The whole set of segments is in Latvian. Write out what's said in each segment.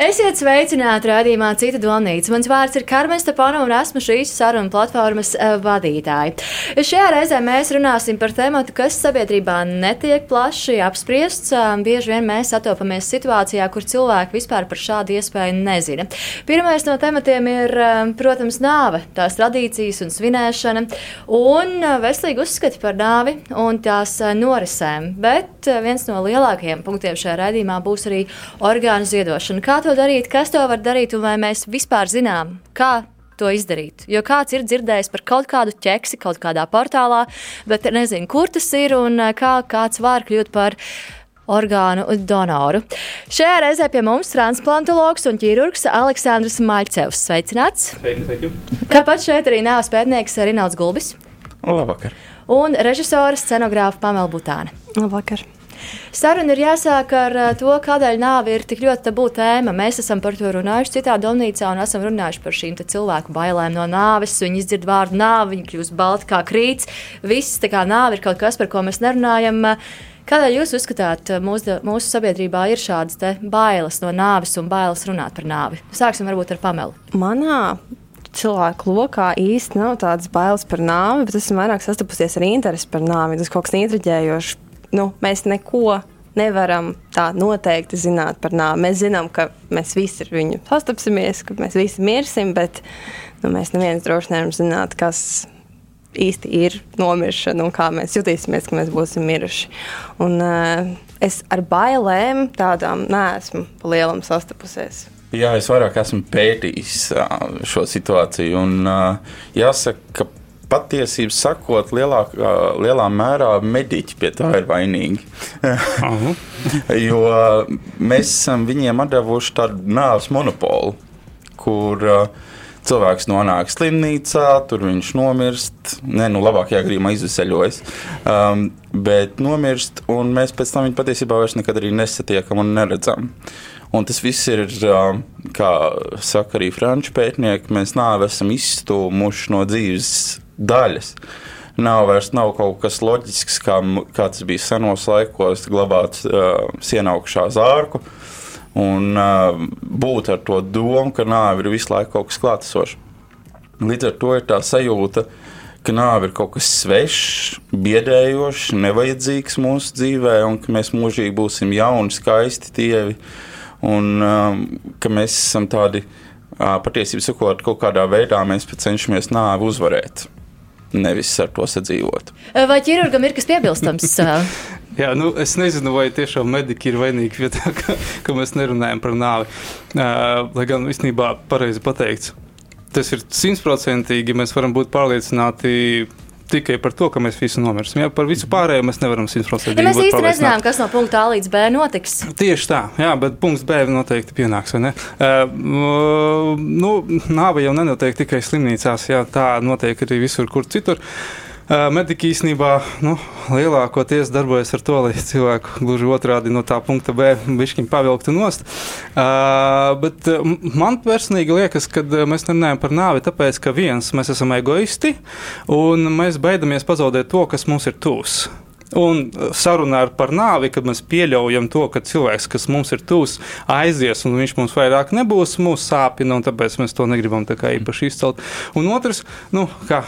Esiet sveicināti rādījumā Cita domnīca. Mans vārds ir Karmen Stepanova un esmu šīs sarunu platformas uh, vadītāja. Šajā reizē mēs runāsim par tēmu, kas sabiedrībā netiek plaši apspriests. Uh, bieži vien mēs satopamies situācijā, kur cilvēki vispār par šādu iespēju nezina. Pirmais no tematiem ir, uh, protams, nāve, tās tradīcijas un svinēšana, un veselīgi uzskati par nāvi un tās norisēm. Bet viens no lielākajiem punktiem šajā raidījumā būs arī orgānu ziedošana. To darīt, kas to var darīt un vai mēs vispār zinām, kā to izdarīt. Jo kāds ir dzirdējis par kaut kādu ķeksi kaut kādā portālā, bet nezinu, kur tas ir un kā kāds var kļūt par orgānu donoru. Šajā reizē pie mums transplantologs un ķirurgs Aleksandrs Maļcevs. Sveicināts! Sveiki, sveiki! Kāpat šeit arī nāves pētnieks Rināls Gulbis. Labvakar! Un režisora scenogrāfa Pamela Butāna. Labvakar! Saruna ir jāsāk ar to, kādēļ nāve ir tik ļoti tabū tēma. Mēs esam par to runājuši citā domnīcā un esam runājuši par šīm cilvēku bailēm no nāves. Viņi izdzird vārdu nāve, viņi kļūst balti kā krīts. Viss tā kā nāve ir kaut kas, par ko mēs nerunājam. Kādēļ jūs uzskatāt, mūsu, mūsu sabiedrībā ir šādas bailes no nāves un bailes runāt par nāvi? Sāksim varbūt ar Pamelu. Manā cilvēku lokā īsti nav tādas bailes par nāvi, bet esmu vairāk sastapusies ar interesi par nāvi. Tas kaut kas intriģējošs nu, mēs neko nevaram tā noteikti zināt par nāvi. Mēs zinām, ka mēs visi ar viņu sastapsimies, ka mēs visi mirsim, bet nu, mēs neviens droši nevaram zināt, kas īsti ir nomiršana un kā mēs jutīsimies, ka mēs būsim miruši. Un, uh, es ar bailēm tādām neesmu lielam sastapusies. Jā, es vairāk esmu pētījis šo situāciju. Un, uh, jāsaka, ka patiesību sakot, lielāk, lielā mērā mediķi pie tā ir vainīgi. jo mēs esam viņiem devuši tādu nāves monopolu, kur cilvēks nonāk slimnīcā, tur viņš nomirst. Nē, nu, labākajā gadījumā izveseļojas, um, bet nomirst, un mēs pēc tam viņu patiesībā vairs nekad arī nesatiekam un neredzam. Un tas viss ir, kā saka arī franču pētnieki, mēs nāvi esam izstūmuši no dzīves daļas. Nav vairs nav kaut kas loģisks, kā, kā tas bija senos laikos, glabāt uh, sienā augšā zārku un uh, būt ar to domu, ka nāve ir visu laiku kaut kas klātesošs. Līdz ar to ir tā sajūta, ka nāve ir kaut kas svešs, biedējošs, nevajadzīgs mūsu dzīvē, un ka mēs mūžīgi būsim jauni, skaisti tievi, un um, ka mēs esam tādi, patiesībā sakot, kaut kādā veidā mēs cenšamies nāvi uzvarēt nevis ar to sadzīvot. Vai ķirurgam ir kas piebilstams? Jā, nu, es nezinu, vai tiešām mediķi ir vainīgi pie tā, ka, ka mēs nerunājam par nāvi. Uh, lai gan īstenībā pareizi pateikts, tas ir simtprocentīgi. Mēs varam būt pārliecināti tikai par to, ka mēs visi nomirsim. Jā, par visu pārējo mēs nevaram simtprocentīgi. Ja mēs īsti nezinām, kas no punkta A līdz B notiks. Tieši tā, jā, bet punkts B noteikti pienāks. Ne? Uh, nu, nāve jau nenotiek tikai slimnīcās, jā, tā notiek arī visur, kur citur. Uh, Mediķi īstenībā nu, lielākoties darbojas ar to, lai cilvēku gluži otrādi no tā punkta B višķiņu pavilktu nost. Uh, bet man personīgi liekas, ka mēs nerunājam par nāvi, tāpēc, ka viens, mēs esam egoisti un mēs baidamies pazaudēt to, kas mums ir tūs. Un sarunā par nāvi, kad mēs pieļaujam to, ka cilvēks, kas mums ir tuvs, aizies un viņš mums vairāk nebūs, mūsu sāpina, un tāpēc mēs to negribam tā kā īpaši izcelt. Un otrs, nu, kā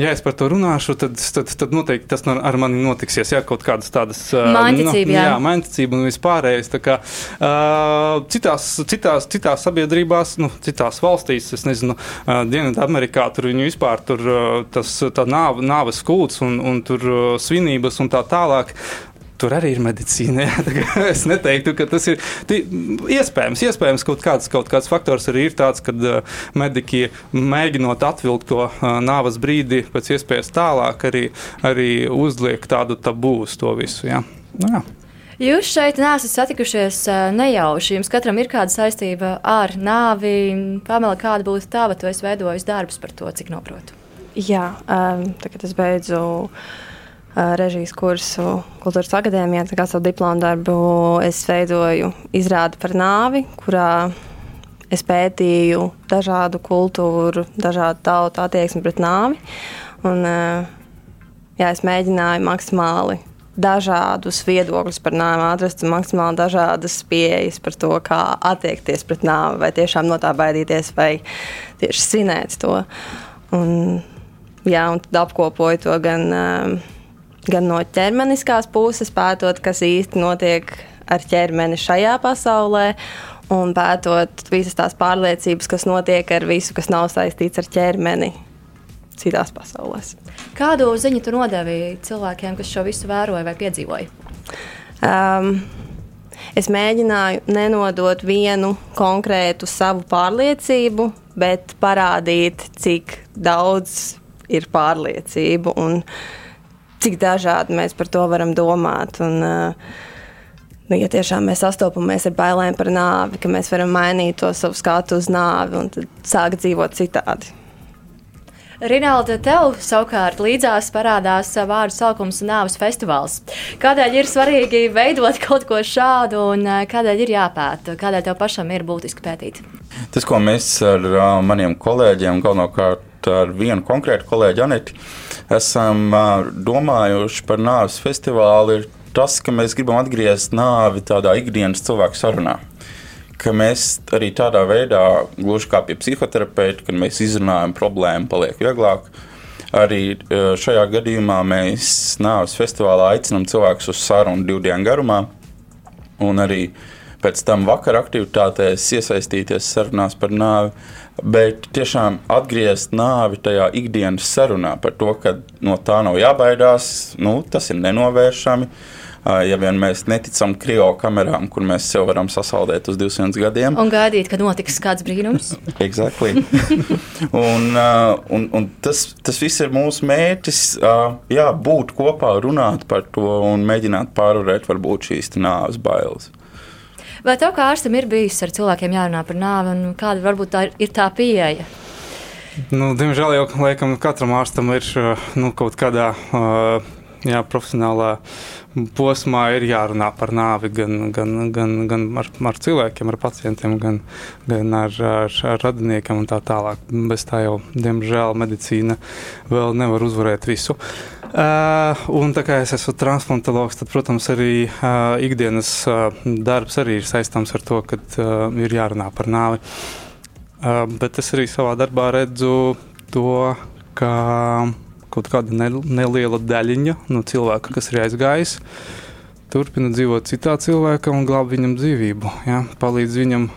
ja es par to runāšu, tad, tad, tad noteikti tas ar mani notiksies. Jā, kaut kādas tādas māksliniecības, nu, jā, jā māksliniecība un vispārējais. Kā, uh, citās, citās, citās sabiedrībās, nu, citās valstīs, es nezinu, uh, Dienvidamerikā, tur viņi vispār tur uh, tas nāv, nāves kults un, un tur uh, svinības un tā tālāk tur arī ir medicīna. es neteiktu, ka tas ir tī, iespējams. Iespējams, kaut kāds, kaut kāds faktors arī ir tāds, ka uh, mediķi mēģinot atvilkt to uh, nāves brīdi pēc iespējas tālāk, arī, arī uzliek tādu tabū uz to visu. Ja? Nu, jā. Jūs šeit neesat satikušies nejauši. Jums katram ir kāda saistība ar nāvi. Pamela, kāda būtu tava? Tu esi veidojis darbus par to, cik noprotu. Jā, um, tagad es beidzu režijas kursu Kultūras akadēmijā. Tā kā savu diplomu darbu es veidoju izrādi par nāvi, kurā es pētīju dažādu kultūru, dažādu tautu attieksmi pret nāvi. Un, jā, es mēģināju maksimāli dažādus viedokļus par nāvi, atrast maksimāli dažādas pieejas par to, kā attiekties pret nāvi, vai tiešām no tā baidīties, vai tieši svinēt to. Un, jā, un tad apkopoju to gan, gan no ķermeniskās puses, pētot, kas īsti notiek ar ķermeni šajā pasaulē. Un pētot visas tās pārliecības, kas notiek ar visu, kas nav saistīts ar ķermeni, citās pasaulēs. Kādu ziņu tu nodevi cilvēkiem, kas šo visu vēroja vai piedzīvoja? Um, es mēģināju nenodot vienu konkrētu savu pārliecību, bet parādīt, cik daudz ir pārliecību un cik dažādi mēs par to varam domāt. Un, uh, Nu, ja tiešām mēs sastopamies ar bailēm par nāvi, ka mēs varam mainīt to savu skatu uz nāvi un sākt dzīvot citādi. Rinalda, tev savukārt līdzās parādās vārdu saukums Nāves festivāls. Kādēļ ir svarīgi veidot kaut ko šādu un eh, kādēļ ir jāpēta? Kādēļ tev pašam ir būtiski pētīt? Tas, ko mēs ar uh, maniem kolēģiem, galvenokārt ar vienu konkrētu kolēģi Aneti, esam domājuši par Nāves festivālu, ir tas, ka mēs gribam atgriezt nāvi tādā ikdienas cilvēku sarunā ka mēs arī tādā veidā, gluži kā pie psihoterapeita, kad mēs izrunājam problēmu, paliek vieglāk. Arī šajā gadījumā mēs nāves festivālā aicinām cilvēkus uz sarunu divu dienu garumā, un arī pēc tam vakara aktivitātēs iesaistīties sarunās par nāvi. Bet tiešām atgriezt nāvi tajā ikdienas sarunā par to, ka no tā nav jābaidās, nu, tas ir nenovēršami. Ja vien mēs neticam krīvo kamerām, kur mēs sev varam sasaldēt uz 200 gadiem. Un gaidīt, ka notiks kāds brīnums. exactly. un, un, un tas, tas viss ir mūsu mērķis, jā, būt kopā, runāt par to un mēģināt pārvarēt varbūt šīs nāves bailes. Vai tev kā ārstam ir bijis ar cilvēkiem jārunā par nāvi, un kāda varbūt tā ir tā pieeja? Nu, diemžēl jau laikam, katram ārstam ir nu, kaut kādā uh, jā, profesionālā posmā ir jārunā par nāvi gan, gan, gan, gan ar, ar cilvēkiem, ar pacientiem, gan, gan ar, ar, ar radiniekiem un tā tālāk. Bez tā jau, diemžēl, medicīna vēl nevar uzvarēt visu. Uh, un tā kā es esmu transplantologs, tad, protams, arī uh, ikdienas uh, darbs arī ir saistāms ar to, ka uh, ir jārunā par nāvi. Uh, bet es arī savā darbā redzu to, ka kaut kāda neliela daļiņa no cilvēka, kas ir aizgājis, turpina dzīvot citā cilvēkā un glāb viņam dzīvību. Ja? Palīdz viņam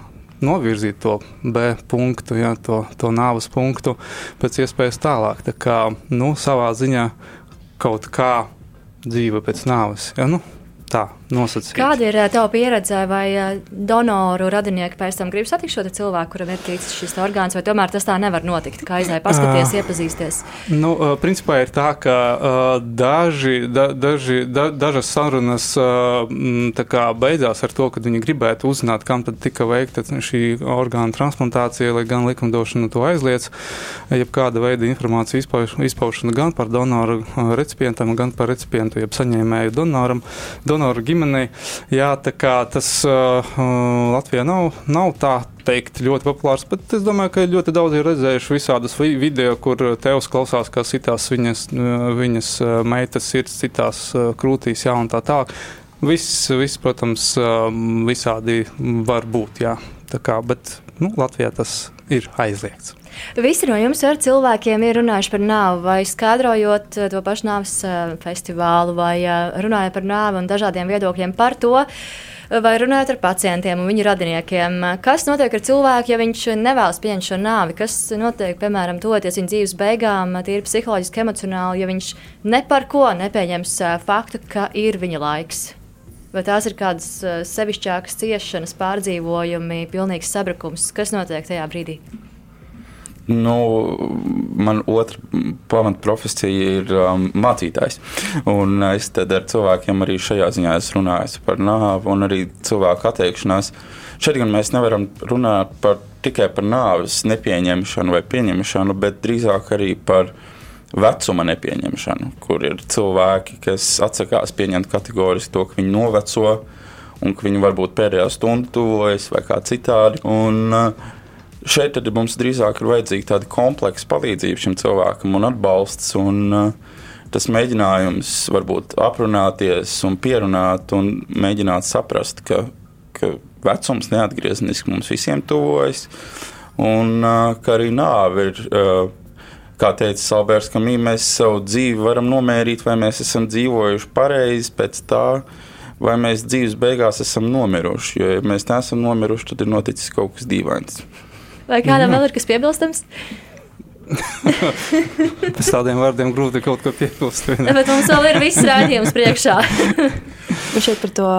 novirzīt to B punktu, ja? to, to nāves punktu pēc iespējas tālāk. Tā kā nu, savā ziņā kaut kā dzīve pēc nāves. Ja? Nu, tā nosacīt. Kāda ir tava pieredze, vai donoru radinieki pēc tam grib satikt šo cilvēku, kuram ir ticis šis orgāns, vai tomēr tas tā nevar notikt? Kā aizēja paskaties, uh, iepazīsties? Nu, principā ir tā, ka daži, da, daži, da, dažas sarunas kā, beidzās ar to, ka viņi gribētu uzzināt, kam tad tika veikta šī orgāna transplantācija, lai gan likumdošana to aizliedz. Jebkāda veida informācija izpauš, izpaušana gan par donoru recipientam, gan par recipientu, jeb saņēmēju donoram. Donoru ģimeni līmenī. Jā, tā kā tas uh, Latvijā nav, nav tā teikt ļoti populārs, bet es domāju, ka ļoti daudz ir redzējuši visādus video, kur tevs klausās, kā citās viņas, viņas meitas sirds, citās krūtīs, jā, un tā tālāk. Viss, viss, protams, visādi var būt, jā. Tā kā, bet nu, Latvijā tas ir aizliegts. Visi no jums ar cilvēkiem ir runājuši par nāvi, vai skaidrojot eh, to pašu nāves eh, festivālu, vai eh, runājot par nāvi un dažādiem viedokļiem par to. Vai runājot ar pacientiem un viņu radiniekiem, kas notiek ar cilvēku, ja viņš nevēlas pieņemt šo nāvi? Kas notiek, piemēram, toties viņa dzīves beigām, tīri psiholoģiski, emocionāli, ja viņš ne par ko nepieņems faktu, ka ir viņa laiks? Vai tās ir kādas sevišķākas ciešanas, pārdzīvojumi, pilnīgs sabrukums? Kas notiek tajā brīdī? Nu, man otra pamatprofesija ir um, mācītājs. Un es ar cilvēkiem arī šajā ziņā runājis par nāvi un arī cilvēku atteikšanās. Šeit gan mēs nevaram runāt par, tikai par nāves nepieņemšanu vai pieņemšanu, bet drīzāk arī par vecuma nepieņemšanu, kur ir cilvēki, kas atsakās pieņemt kategoriski to, ka viņi noveco un ka viņi varbūt pēdējā stundā tuvojas vai kā citādi. Un, uh, šeit mums drīzāk ir vajadzīga tāda kompleksa palīdzība šim cilvēkam un atbalsts. Un, uh, tas mēģinājums varbūt aprunāties un pierunāt un mēģināt saprast, ka, ka vecums neatgriezniski mums visiem tuvojas, un ka arī nāve ir. Kā teica Salbērs, ka mēs savu dzīvi varam nomērīt, vai mēs esam dzīvojuši pareizi pēc tā, vai mēs dzīves beigās esam nomiruši. Jo, ja mēs neesam nomiruši, tad ir noticis kaut kas dīvains. Vai kādam vēl ir kas piebilstams? Pēc tādiem vārdiem grūti kaut ko piebilst. Bet mums vēl ir viss rādījums priekšā. šeit par to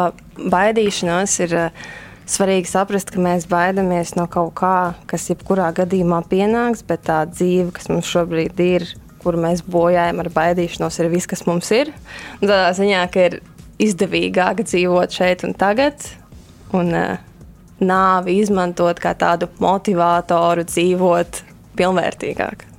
baidīšanos ir uh, svarīgi saprast, ka mēs baidāmies no kaut kā, kas jebkurā gadījumā pienāks, bet tā dzīve, kas mums šobrīd ir, kuru mēs bojājam ar baidīšanos, ir viss, kas mums ir. Tādā ziņā, ka ir izdevīgāk dzīvot šeit un tagad. Un, uh, Nāvi izmantot kā tādu motivatoru, dzīvot pilnvērtīgāk.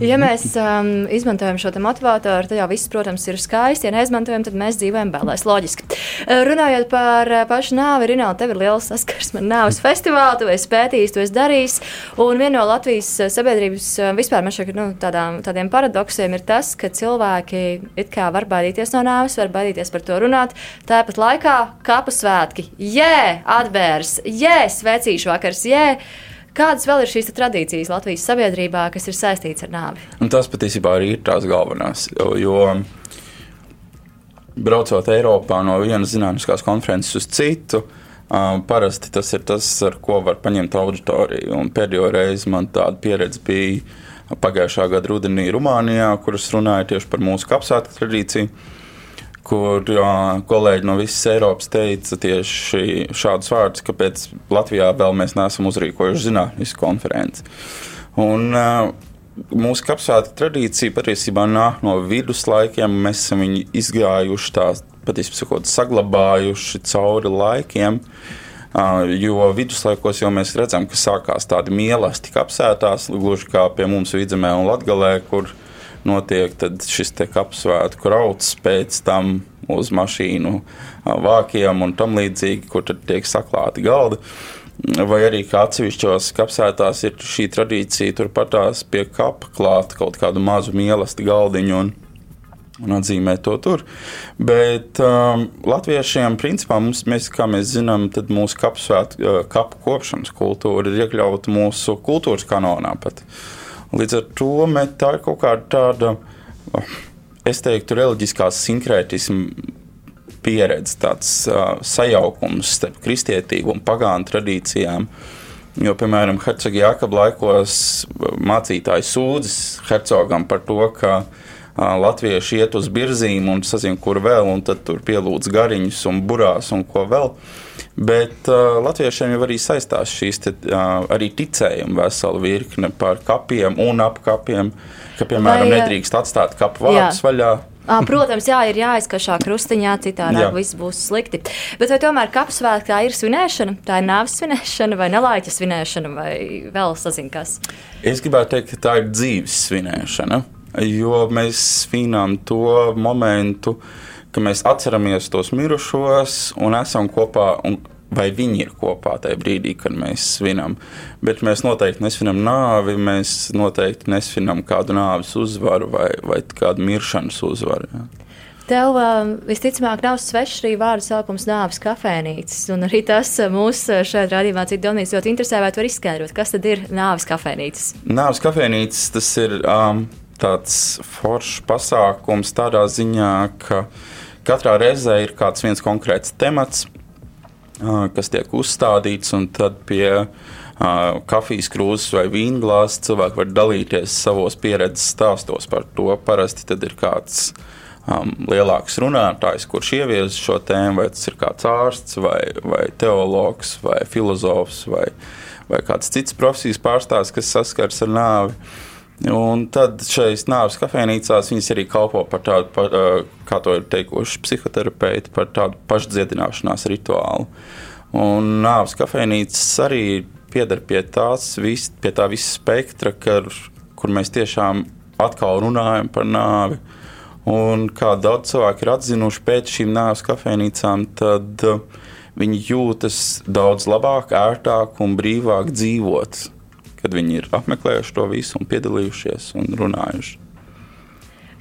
Ja mēs um, izmantojam šo motivātoru, tad jau viss, protams, ir skaisti. Ja neizmantojam, tad mēs dzīvojam bēlēs. Loģiski. Uh, runājot par uh, pašu nāvi, Rinalda, tev ir liels saskars ar nāves festivālu, tu esi pētījis, tu esi darījis. Un viena no Latvijas uh, sabiedrības vispār šeit, nu, tādām, tādiem paradoksiem ir tas, ka cilvēki it kā var baidīties no nāves, var baidīties par to runāt. Tāpat laikā kapu svētki, jē, atbērs, jē, svecīšu vakars, jē. Kādas vēl ir šīs tradīcijas Latvijas sabiedrībā, kas ir saistītas ar nāvi? Un tas patiesībā arī ir tās galvenās. Jo, braucot Eiropā no vienas zinātniskās konferences uz citu, parasti tas ir tas, ar ko var paņemt auditoriju. Un pēdējo reizi man tāda pieredze bija pagājušā gada rudenī Rumānijā, kuras runāja tieši par mūsu kapsētu tradīciju kur jā, kolēģi no visas Eiropas teica tieši šādus vārdus, kāpēc Latvijā vēl mēs neesam uzrīkojuši zinātnisku konferenci. Un, uh, Mūsu kapsēta tradīcija patiesībā nāk no viduslaikiem. Mēs esam viņu izgājuši, tā patiesībā saglabājuši cauri laikiem. Uh, jo viduslaikos jau mēs redzam, ka sākās tādi mīlestīgi kapsētās, gluži kā pie mums vidzemē un latgalē, kur notiek šis kapsvētku rauts pēc tam uz mašīnu vākiem un tam līdzīgi, kur tad tiek saklāti galdi. Vai arī kā atsevišķos kapsētās ir šī tradīcija turpatās pie kapa klāt kaut kādu mazu mīlestību galdiņu un, un atzīmēt to tur. Bet um, latviešiem, principā, mums, mēs, kā mēs zinām, mūsu kapsētu, kapu kopšanas kultūra ir iekļauta mūsu kultūras kanonā pat. Uh, Līdz ar to tā ir kaut kāda tāda, es teiktu, reliģiskās sinkrētisma pieredze, tāds uh, sajaukums starp kristietību un pagānu tradīcijām. Jo, piemēram, Hercogs Jākab laikos mācītājs sūdzas hercogam par to, ka uh, latvieši iet uz birzīm un sazina, kur vēl, un tad tur pielūdz gariņus un burās un ko vēl. Bet uh, latviešiem jau arī saistās šīs te, uh, arī ticējuma vesela virkne par kapiem un ap kapiem, ka, piemēram, Vai, nedrīkst atstāt kapu vārdus vaļā. À, protams, jā, ir jāizkašā krustiņā, citādi viss būs slikti. Bet vai tomēr kapsvētku tā ir svinēšana, tā ir nāves svinēšana vai nelaiķa svinēšana vai vēl sazinkas? Es gribētu teikt, ka tā ir dzīves svinēšana, jo mēs svinām to momentu, uh, ka mēs atceramies tos mirušos un esam kopā. Un vai viņi ir kopā tajā brīdī, kad mēs svinam. Bet mēs noteikti nesvinam nāvi, mēs noteikti nesvinam kādu nāves uzvaru vai, vai kādu miršanas uzvaru. Ja. Tev visticamāk nav svešs arī vārdu saukums nāves kafejnīcas, un arī tas mūs šeit rādījumā cik Donijas ļoti interesē, vai tu vari izskaidrot, kas tad ir nāves kafejnīcas? Nāves kafejnīcas tas ir um, tāds foršs pasākums tādā ziņā, ka Katrā reizē ir kāds viens konkrēts temats, kas tiek uzstādīts, un tad pie kafijas krūzes vai vīna glāzes cilvēki var dalīties savos pieredzes stāstos par to. Parasti tad ir kāds um, lielāks runātājs, kurš ievies šo tēmu, vai tas ir kāds ārsts, vai, vai teologs, vai filozofs, vai, vai kāds cits profesijas pārstāvs, kas saskars ar nāvi. Un tad šajās nāves kafejnīcās viņas arī kalpo par tādu, par, kā to ir teikuši psihoterapeiti, par tādu pašdziedināšanās rituālu. Un nāves kafejnīcas arī pieder pie, tās, vis, pie tā visa spektra, kar, kur mēs tiešām atkal runājam par nāvi. Un kā daudz cilvēku ir atzinuši pēc šīm nāves kafejnīcām, tad viņi jūtas daudz labāk, ērtāk un brīvāk dzīvot kad viņi ir apmeklējuši to visu un piedalījušies un runājuši.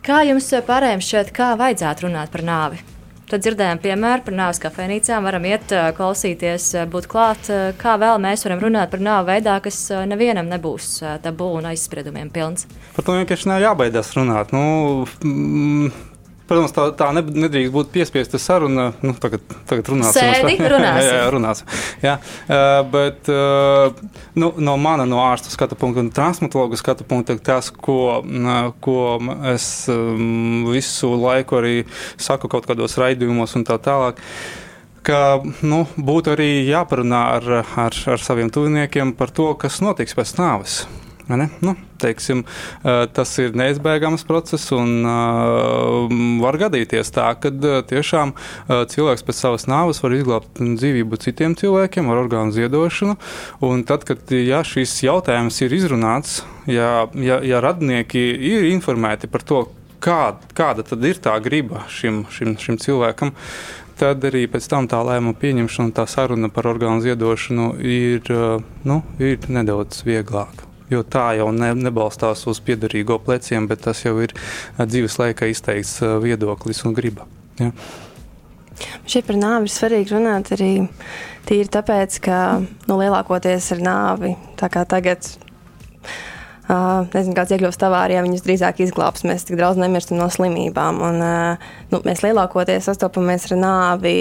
Kā jums pārējiem šķiet, kā vajadzētu runāt par nāvi? Tad dzirdējām piemēru par nāves kafejnīcām, varam iet, klausīties, būt klāt. Kā vēl mēs varam runāt par nāvi veidā, kas nevienam nebūs tabū un aizspriedumiem pilns? Par to vienkārši nav jābaidās runāt. Nu, mm, Protams, tā, tā nedrīkst būt piespiesta saruna. Nu, tagad, tagad runāsim. Sēdi, runāsim. jā, jā, runāsim. Jā, uh, bet uh, nu, no mana, no ārsta skatu punkta un transmatologa skatu punkta, tas, ko, uh, ko es um, visu laiku arī saku kaut kādos raidījumos un tā tālāk ka nu, būtu arī jāparunā ar, ar, ar saviem tuviniekiem par to, kas notiks pēc nāves. Nu, teiksim, tas ir neizbēgams process, un uh, var gadīties tā, ka uh, tiešām cilvēks pēc savas nāves var izglābt dzīvību citiem cilvēkiem ar orgānu ziedošanu. Tad, kad ja šis jautājums ir izrunāts, ja, ja, ja radnieki ir informēti par to, kā, kāda tad ir tā griba šim, šim, šim cilvēkam, tad arī pēc tam tā lēmuma pieņemšana, tā saruna par orgānu ziedošanu ir, nu, ir nedaudz vieglāka jo tā jau ne, nebalstās uz piedarīgo pleciem, bet tas jau ir dzīves laikā izteikts viedoklis un griba. Ja. Šeit par nāvi ir svarīgi runāt arī tīri tāpēc, ka nu, lielākoties ar nāvi, tā kā tagad, uh, nezinu, kāds iekļūst avārijā, viņus drīzāk izglābs. Mēs tik daudz nemirstam no slimībām. Un, uh, nu, mēs lielākoties sastopamies ar nāvi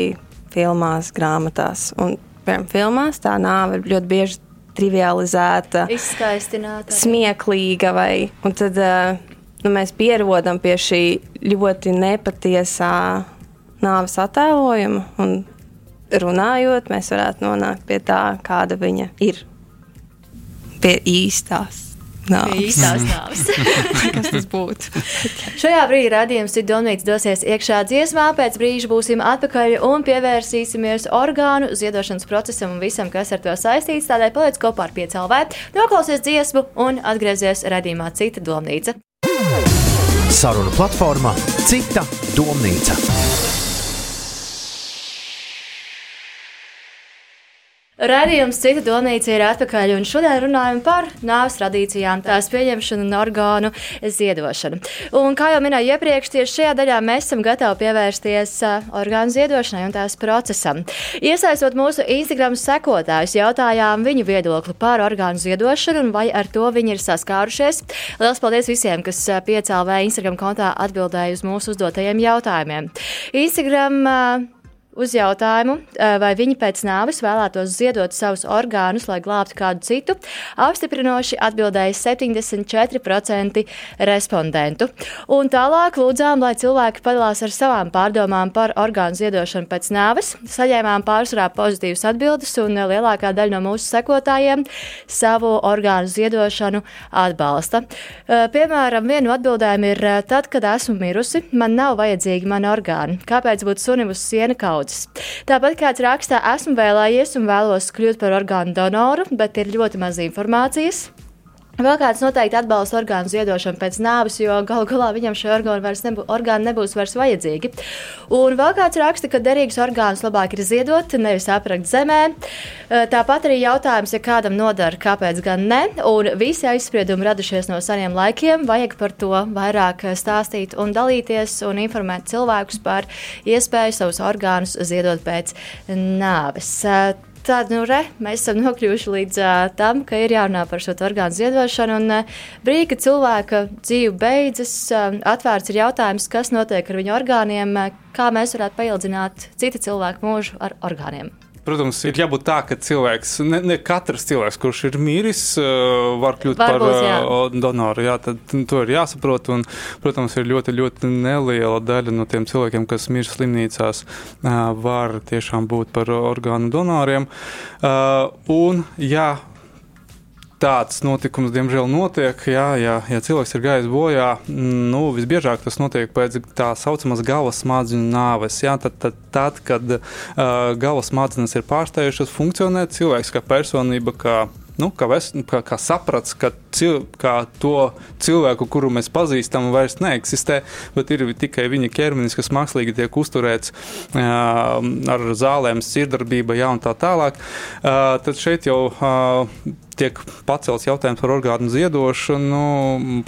filmās, grāmatās. Un, piemēram, filmās tā nāve ir ļoti bieži trivializēta, izskaistināta, smieklīga. Vai, un tad nu, mēs pierodam pie šī ļoti nepatiesā nāves attēlojuma. Un runājot, mēs varētu nonākt pie tā, kāda viņa ir. Pie īstās nāves. Īstās nāves. Kas tas būtu? Šajā brīdī radījums ir Donīts dosies iekšā dziesmā, pēc brīža būsim atpakaļ un pievērsīsimies orgānu ziedošanas procesam un visam, kas ar to saistīts. Tādēļ paliec kopā ar piecēlvē, noklausies dziesmu un atgriezies radījumā cita domnīca. Saruna platformā Cita domnīca. Radījums Cita domnīca ir atpakaļ, un šodien runājam par nāves tradīcijām, tās pieņemšanu un orgānu ziedošanu. Un, kā jau minēju iepriekš, tieši šajā daļā mēs esam gatavi pievērsties orgānu ziedošanai un tās procesam. Iesaistot mūsu Instagram sekotājus, jautājām viņu viedokli par orgānu ziedošanu un vai ar to viņi ir saskārušies. Lielas paldies visiem, kas piecēlē Instagram kontā atbildēja uz mūsu uzdotajiem jautājumiem. Instagram Uz jautājumu, vai viņi pēc nāves vēlētos ziedot savus orgānus, lai glābtu kādu citu, apstiprinoši atbildēja 74% respondentu. Un tālāk lūdzām, lai cilvēki padalās ar savām pārdomām par orgānu ziedošanu pēc nāves. Saņēmām pārsvarā pozitīvas atbildes, un lielākā daļa no mūsu sekotājiem savu orgānu ziedošanu atbalsta. Piemēram, viena no atbildēm ir: Tad, kad esmu mirusi, man nav vajadzīgi mani orgāni. Kāpēc būt sunim uz siena kaut? Paudzes. Tāpat kāds rakstā, esmu vēlējies un vēlos kļūt par orgānu donoru, bet ir ļoti maz informācijas. Vēl kāds noteikti atbalsta orgānu ziedošanu pēc nāves, jo galu galā viņam šie orgāni, nebū, orgāni nebūs vairs vajadzīgi. Un vēl kāds raksta, ka derīgus orgānus labāk ir ziedot, nevis aprakt zemē. Tāpat arī jautājums, ja kādam nodara, kāpēc gan ne. Un visi aizspriedumi radušies no seniem laikiem, vajag par to vairāk stāstīt un dalīties un informēt cilvēkus par iespēju savus orgānus ziedot pēc nāves. Tad, nu, re, mēs esam nokļuvuši līdz uh, tam, ka ir jārunā par šo orgānu ziedošanu. Un uh, brīdī, kad cilvēka dzīve beidzas, uh, atvērts ir jautājums, kas notiek ar viņu orgāniem, uh, kā mēs varētu paildzināt cita cilvēka mūžu ar orgāniem. Protams, ir jābūt tā, ka cilvēks, ne, ne katrs cilvēks, kurš ir miris, var kļūt Varbūt, par jā. donoru. Jā, tad to ir jāsaprot. Un, protams, ir ļoti, ļoti neliela daļa no tiem cilvēkiem, kas mirst slimnīcās, var tiešām būt par orgānu donoriem. Un, jā, tāds notikums, diemžēl, notiek. Jā, jā, ja cilvēks ir gājis bojā, nu, visbiežāk tas notiek pēc tā saucamās galvas smadzeņu nāves. Jā, tad, tad, tad, kad uh, galvas smadzenes ir pārstājušas funkcionēt, cilvēks kā personība, kā nu, kā, ves, kā, kā saprats, ka cil, kā to cilvēku, kuru mēs pazīstam, vairs neeksistē, bet ir tikai viņa ķermenis, kas mākslīgi tiek uzturēts uh, ar zālēm, sirdarbība, jā, un tā tālāk. Uh, tad šeit jau uh, tiek pacelts jautājums par orgānu ziedošanu,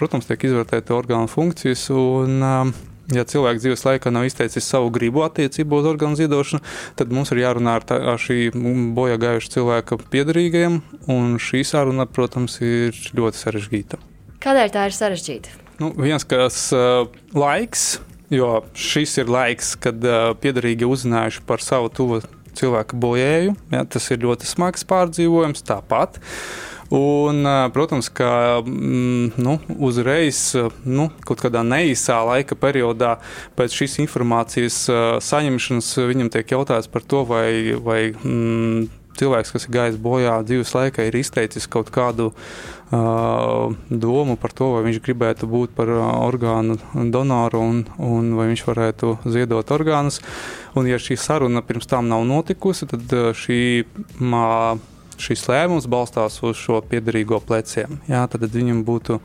protams, tiek izvērtēta orgānu funkcijas. Un, um, ja cilvēks dzīves laikā nav izteicis savu gribu attiecībā uz orgānu ziedošanu, tad mums ir jārunā ar, tā, ar šī bojā gājuša cilvēka piedarīgajiem, un šī saruna, protams, ir ļoti sarežģīta. Kādēļ tā ir sarežģīta? Nu, viens, kas uh, laiks, jo šis ir laiks, kad uh, piedarīgi uzzinājuši par savu tuvu cilvēku bojēju, ja, tas ir ļoti smags pārdzīvojums tāpat. Uh, Un, protams, ka mm, nu, uzreiz, nu, kaut kādā neīsā laika periodā pēc šīs informācijas saņemšanas viņam tiek jautāts par to, vai, vai mm, cilvēks, kas ir gājis bojā dzīves laikā, ir izteicis kaut kādu uh, domu par to, vai viņš gribētu būt par orgānu donoru un, un vai viņš varētu ziedot orgānus. Un, ja šī saruna pirms tam nav notikusi, tad šī. Uh, šis lēmums balstās uz šo piedarīgo pleciem. Jā, tad viņam būtu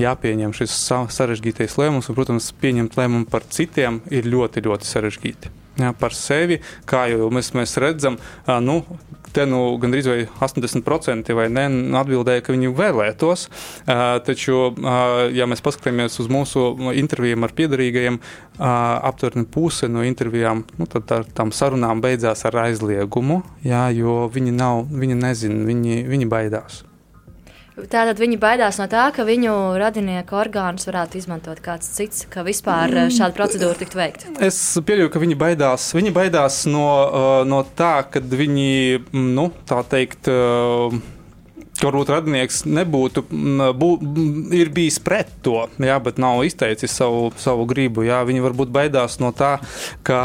jāpieņem šis sarežģītais lēmums, un, protams, pieņemt lēmumu par citiem ir ļoti, ļoti sarežģīti. Jā, par sevi, kā jau mēs, mēs redzam, nu, te nu gandrīz 80% vai ne atbildēja, ka viņi vēlētos. Taču, ja mēs paskatāmies uz mūsu intervijām ar piedarīgajiem, aptuveni puse no intervijām, nu, tad ar tām sarunām beidzās ar aizliegumu, jā, jo viņi, nav, viņi nezina, viņi, viņi baidās. Tātad viņi baidās no tā, ka viņu radinieku orgānus varētu izmantot kāds cits, ka vispār eh, šāda procedūra tiktu veikta. Es pieļauju, ka viņi baidās, viņi baidās no, eh, no tā, ka viņi, nu, tā teikt, uh, varbūt radinieks nebūtu bū, ir bijis pret to, jā, bet nav izteicis savu, savu gribu. Jā. Viņi varbūt baidās no tā, ka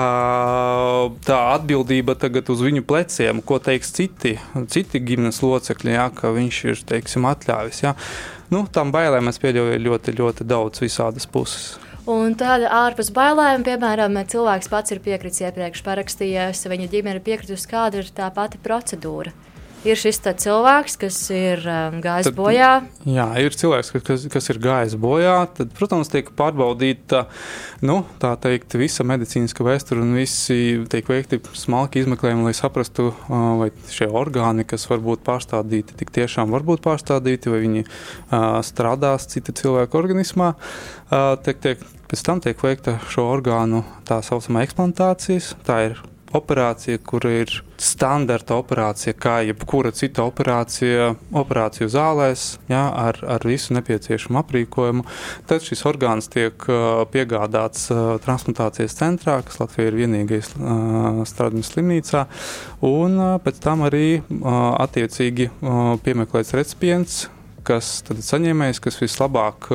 tā atbildība tagad uz viņu pleciem, ko teiks citi, citi ģimenes locekļi, jā, ka viņš ir teiksim, atļāvis. Jā. Nu, tam bailēm es pieļauju ļoti, ļoti daudz visādas puses. Un tāda ārpus bailēm, piemēram, cilvēks pats ir piekritis iepriekš parakstījies, viņa ģimene ir piekritusi, kāda ir tā pati procedūra ir šis cilvēks, kas ir um, gājis tad, bojā. Jā, ir cilvēks, kas, kas ir gājis bojā. Tad, protams, tiek pārbaudīta nu, teikt, visa medicīniska vēsture un visi tiek veikti smalki izmeklējumi, lai saprastu, uh, vai šie orgāni, kas var būt pārstādīti, tik tiešām var būt pārstādīti, vai viņi uh, strādās cita cilvēka organismā. Uh, tiek, tiek, pēc tam tiek veikta šo orgānu tā saucamā eksplantācijas. Tā ir operācija, kur ir standarta operācija, kā jebkura cita operācija, operāciju zālēs, jā, ar, ar visu nepieciešamu aprīkojumu. Tad šis orgāns tiek piegādāts transplantācijas centrā, kas Latvijā ir vienīgais strādājums slimnīcā, un pēc tam arī attiecīgi piemeklēts recipients, kas tad saņēmējs, kas vislabāk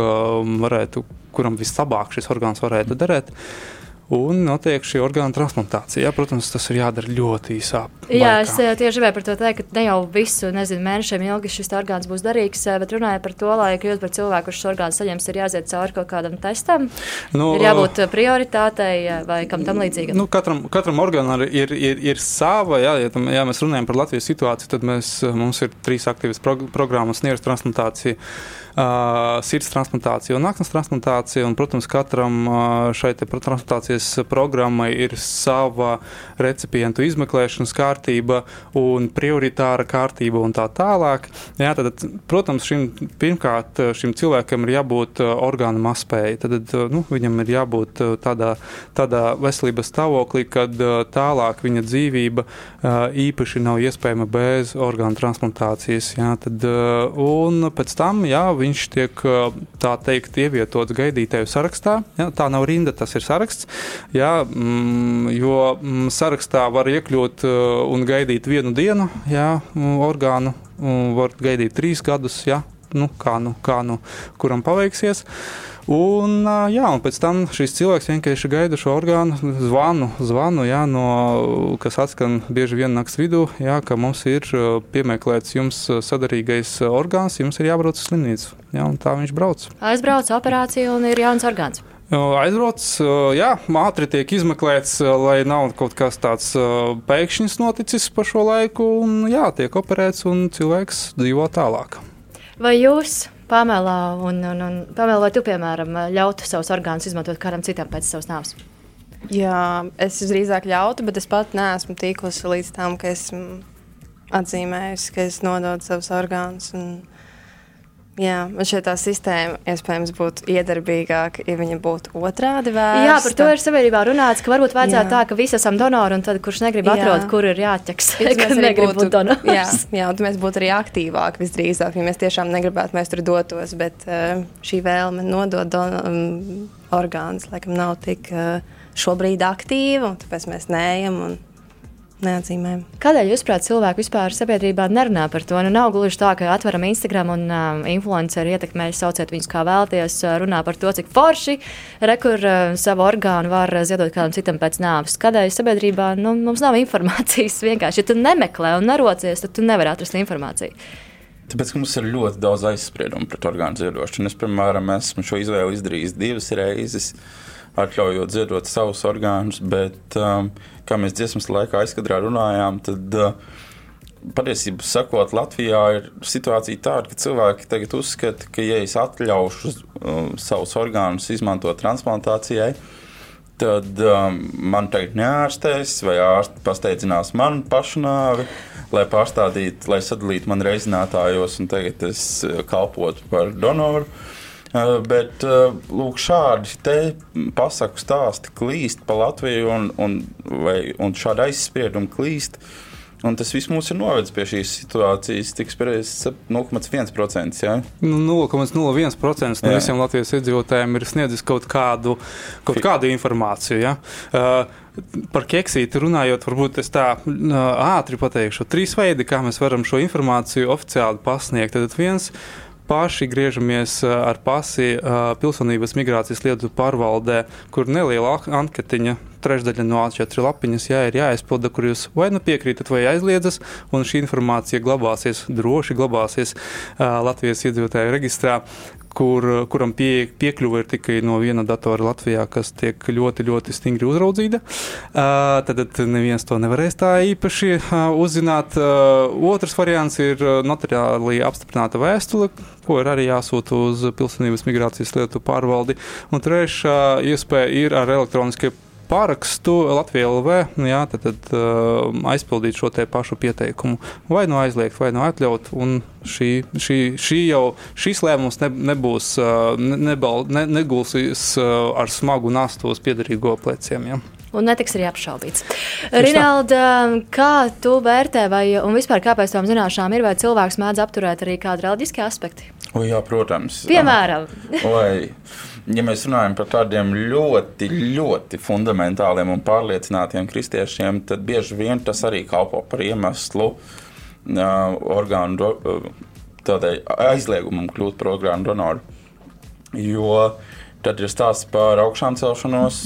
varētu, kuram vislabāk šis orgāns varētu derēt. Uh, un notiek šī orgānu transplantācija. Jā, protams, tas ir jādara ļoti īsā. Laikā. Jā, es eh, tieši gribēju par to teikt, ka ne jau visu, nezinu, mēnešiem ilgi šis orgāns būs derīgs, eh, bet runāja par to, lai kļūtu par cilvēku, kurš orgānu saņems, ir jāiziet cauri kaut kādam testam. Nu, ir jābūt eh, prioritātei vai kam tam līdzīgam. Nu, katram, katram orgānam ir, ir, ir sava, jā, ja, tam, ja mēs runājam par Latvijas situāciju, tad mēs, mums ir trīs aktīvas prog programmas, nieras transplantācija uh, sirds transplantācija un aknas transplantācija. Un, protams, katram uh, šai transplantācijas programmai ir sava recipientu izmeklēšanas kārtība un prioritāra kārtība un tā tālāk. Jā, tad, protams, šim, pirmkārt šim cilvēkam ir jābūt orgānu mazspēja. Tad nu, viņam ir jābūt tādā, tādā veselības stāvoklī, kad tālāk viņa dzīvība īpaši nav iespējama bez orgānu transplantācijas. Jā, tad, un pēc tam jā, viņš tiek tā teikt ievietots gaidītāju sarakstā. Ja, tā nav rinda, tas ir saraksts. Ja, mm, jo mm, sarakstā var iekļūt un gaidīt vienu dienu ja, orgānu, var gaidīt trīs gadus, ja, nu, kā, nu, kā nu, kuram paveiksies. Un, jā, un pēc tam šis cilvēks vienkārši gaida šo orgānu, zvanu, zvanu jā, no, kas atskan bieži vien naktas vidū, jā, ka mums ir piemeklēts jums sadarīgais orgāns, jums ir jābrauc uz slimnīcu. Jā, tā viņš brauc. Aizbrauc operāciju un ir jauns orgāns. Aizbrauc, jā, ātri tiek izmeklēts, lai nav kaut kas tāds pēkšņs noticis pa šo laiku, un jā, tiek operēts, un cilvēks dzīvo tālāk. Vai jūs Pamela, un, un, un Pamela, vai tu, piemēram, ļautu savus orgānus izmantot kādam citam pēc savas nāves? Jā, es drīzāk ļautu, bet es pat neesmu tikusi līdz tam, ka esmu atzīmējusi, ka es nododu savus orgānus. Un, Jā, man šķiet, tā sistēma iespējams būtu iedarbīgāka, ja viņa būtu otrādi vērsta. Jā, par to ir sabiedrībā runāts, ka varbūt vajadzētu jā. tā, ka visi esam donori, un tad, kurš negrib atrast, kur ir jāķeks, ja kad negrib būtu, būt donors. Jā, jā, un mēs būtu arī aktīvāki visdrīzāk, ja mēs tiešām negribētu, mēs tur dotos, bet uh, šī vēlme nodot don, um, orgānus, laikam, nav tik uh, šobrīd aktīva, un tāpēc mēs neejam. Un, neatzīmējam. Kādēļ, jūsuprāt, cilvēki vispār sabiedrībā nerunā par to? Nu, nav gluži tā, ka atveram Instagram un um, influenceri ietekmē, sauciet viņus kā vēlties, uh, runā par to, cik forši rekur uh, savu orgānu var ziedot kādam citam pēc nāves. Kādēļ sabiedrībā nu, mums nav informācijas vienkārši? Ja tu nemeklē un nerocies, tad tu nevari atrast informāciju. Tāpēc mums ir ļoti daudz aizspriedumu pret orgānu ziedošanu. Es, piemēram, esmu šo izvēli izdarījis divas reizes. Uh, atļaujot ziedot savus orgānus, bet, um, kā mēs dziesmas laikā aizkadrā runājām, tad uh, patiesībā sakot, Latvijā ir situācija tāda, ka cilvēki tagad uzskata, ka, ja es atļaušu uh, savus orgānus izmantot transplantācijai, tad um, man tagad neārstēs, vai ārsti pasteidzinās manu pašnāvi, lai pārstādītu, lai sadalītu man reizinātājos, un tagad es uh, kalpotu par donoru. Uh, bet eh, lūk, šādi pasaku stāsti klīst pa Latviju, un, un, vai, un šādi aizspriedumi klīst. Un tas viss mūs ir novedis pie šīs situācijas, cik spēļas 0,1%. Ja? Nu, 0,01% no visiem Latvijas iedzīvotājiem ir sniedzis kaut kādu, kaut kādu informāciju. Ja? Uh, Par keksīti runājot, varbūt es tā ātri pateikšu. Trīs veidi, kā mēs varam šo informāciju oficiāli pasniegt. Tad viens paši griežamies eh, ar pasi eh, pilsonības migrācijas lietu pārvaldē, kur neliela anketiņa. Trešdaļa no A4 lapiņas jā, ir jāizpilda, kur jūs vai nu piekrītat, vai aizliedzat, un šī informācija glabāsies, droši glabāsies uh, Latvijas iedzīvotāju reģistrā kur, kuram pie, piekļuve ir tikai no viena datora Latvijā, kas tiek ļoti, ļoti stingri uzraudzīta. Uh, tad neviens to nevarēs tā īpaši uh, uzzināt. Uh, otrs variants ir notariāli apstiprināta vēstule, ko ir arī jāsūta uz pilsonības migrācijas lietu pārvaldi. Un trešā iespēja ir ar elektroniskiem pārakstu Latvijā LV, jā, tad, tad uh, aizpildīt šo pašu pieteikumu. Vai nu aizliegt, vai nu atļaut. Šī, šī, šī jau, šīs lēmums ne, nebūs, nebal, ne, negulsīs uh, ar smagu nastu uz piedarīgo pleciem. Jā. Un netiks arī apšaubīts. Rinalda, kā tu vērtē, vai vispār kāpēc tām zināšanām ir, vai cilvēks mēdz apturēt arī kādi reliģiski aspekti? O, jā, protams. Piemēram. Vai, ja mēs runājam par tādiem ļoti, ļoti fundamentāliem un pārliecinātiem kristiešiem, tad bieži vien tas arī kalpo par iemeslu uh, orgānu uh, tādai aizliegumam kļūt par orgānu donoru. Jo tad ir stāsts par augšām celšanos,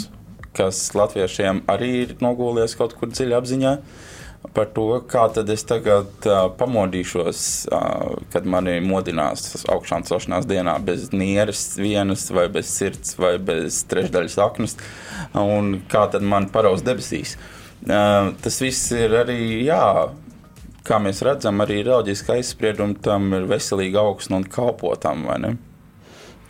kas latviešiem arī ir nogūlies kaut kur dziļi apziņā. Uh, par to, kā tad es tagad uh, pamodīšos, uh, kad mani modinās augšām celšanās dienā bez nieres vienas, vai bez sirds, vai bez trešdaļas aknas, un kā tad man paraus debesīs. Uh, tas viss ir arī, jā, kā mēs redzam, arī reliģiski aizspriedumi tam ir veselīgi augsni un kalpotam, vai ne?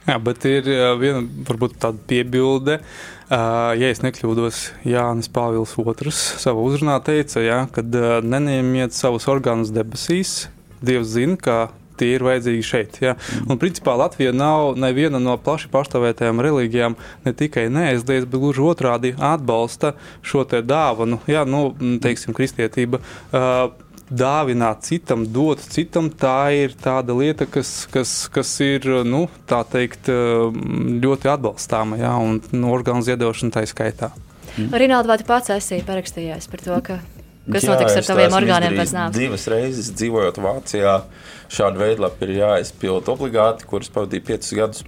Jā, bet ir viena varbūt tāda piebilde. Uh, Ja es nekļūdos, Jānis Pāvils II savā uzrunā teica, ja, ka neņemiet savus orgānus debesīs. Dievs zina, ka tie ir vajadzīgi šeit. Ja? Un, principā, Latvija nav neviena no plaši pārstāvētajām reliģijām, ne tikai neaizliedz, bet gluži otrādi atbalsta šo dāvanu, ja? nu, teiksim, kristietība. Uh, dāvināt citam, dot citam, tā ir tāda lieta, kas, kas, kas ir nu, teikt, ļoti atbalstāma, ja, un nu, orgānu ziedošana tā skaitā. Mm. Rinaldi, vai tu pats esi parakstījies par to, ka Kas Jā, notiks ar taviem orgāniem pēc nāves? Divas reizes dzīvojot Vācijā, šādu veidlapu ir jāizpild obligāti, kuras pavadīja piecus gadus.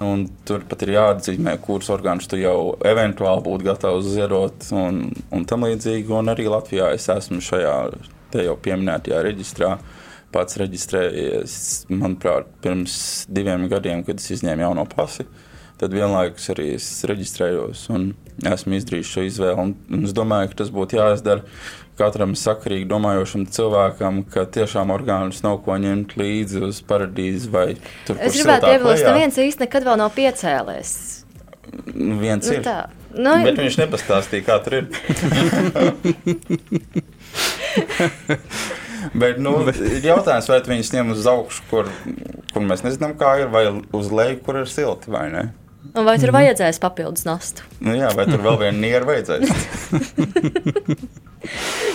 Un tur pat ir jāatzīmē, kurus orgānus tu jau eventuāli būtu gatavs ziedot, un, un tam līdzīgi. Un arī Latvijā es esmu šajā te jau pieminētajā reģistrā. Pats reģistrējies, manuprāt, pirms diviem gadiem, kad es izņēmu jauno pasi. Tad vienlaikus arī es reģistrējos un esmu izdarījis šo izvēli. Un es domāju, ka tas būtu jāizdara katram sakarīgi domājošam cilvēkam, ka tiešām orgānus nav ko ņemt līdzi uz paradīzi vai tur. Es gribētu piebilst, ka neviens īsti nekad vēl nav piecēlēs. Nu, viens nu, ir. Tā. Nu, Bet viņš nepastāstīja, kā tur ir. Bet, nu, ir jautājums, vai viņus ņem uz augšu, kur, kur mēs nezinām, kā ir, vai uz leju, kur ir silti, vai ne? Un vai tur vajadzēs papildus nastu? Nu, jā, vai tur vēl viena niera vajadzēs?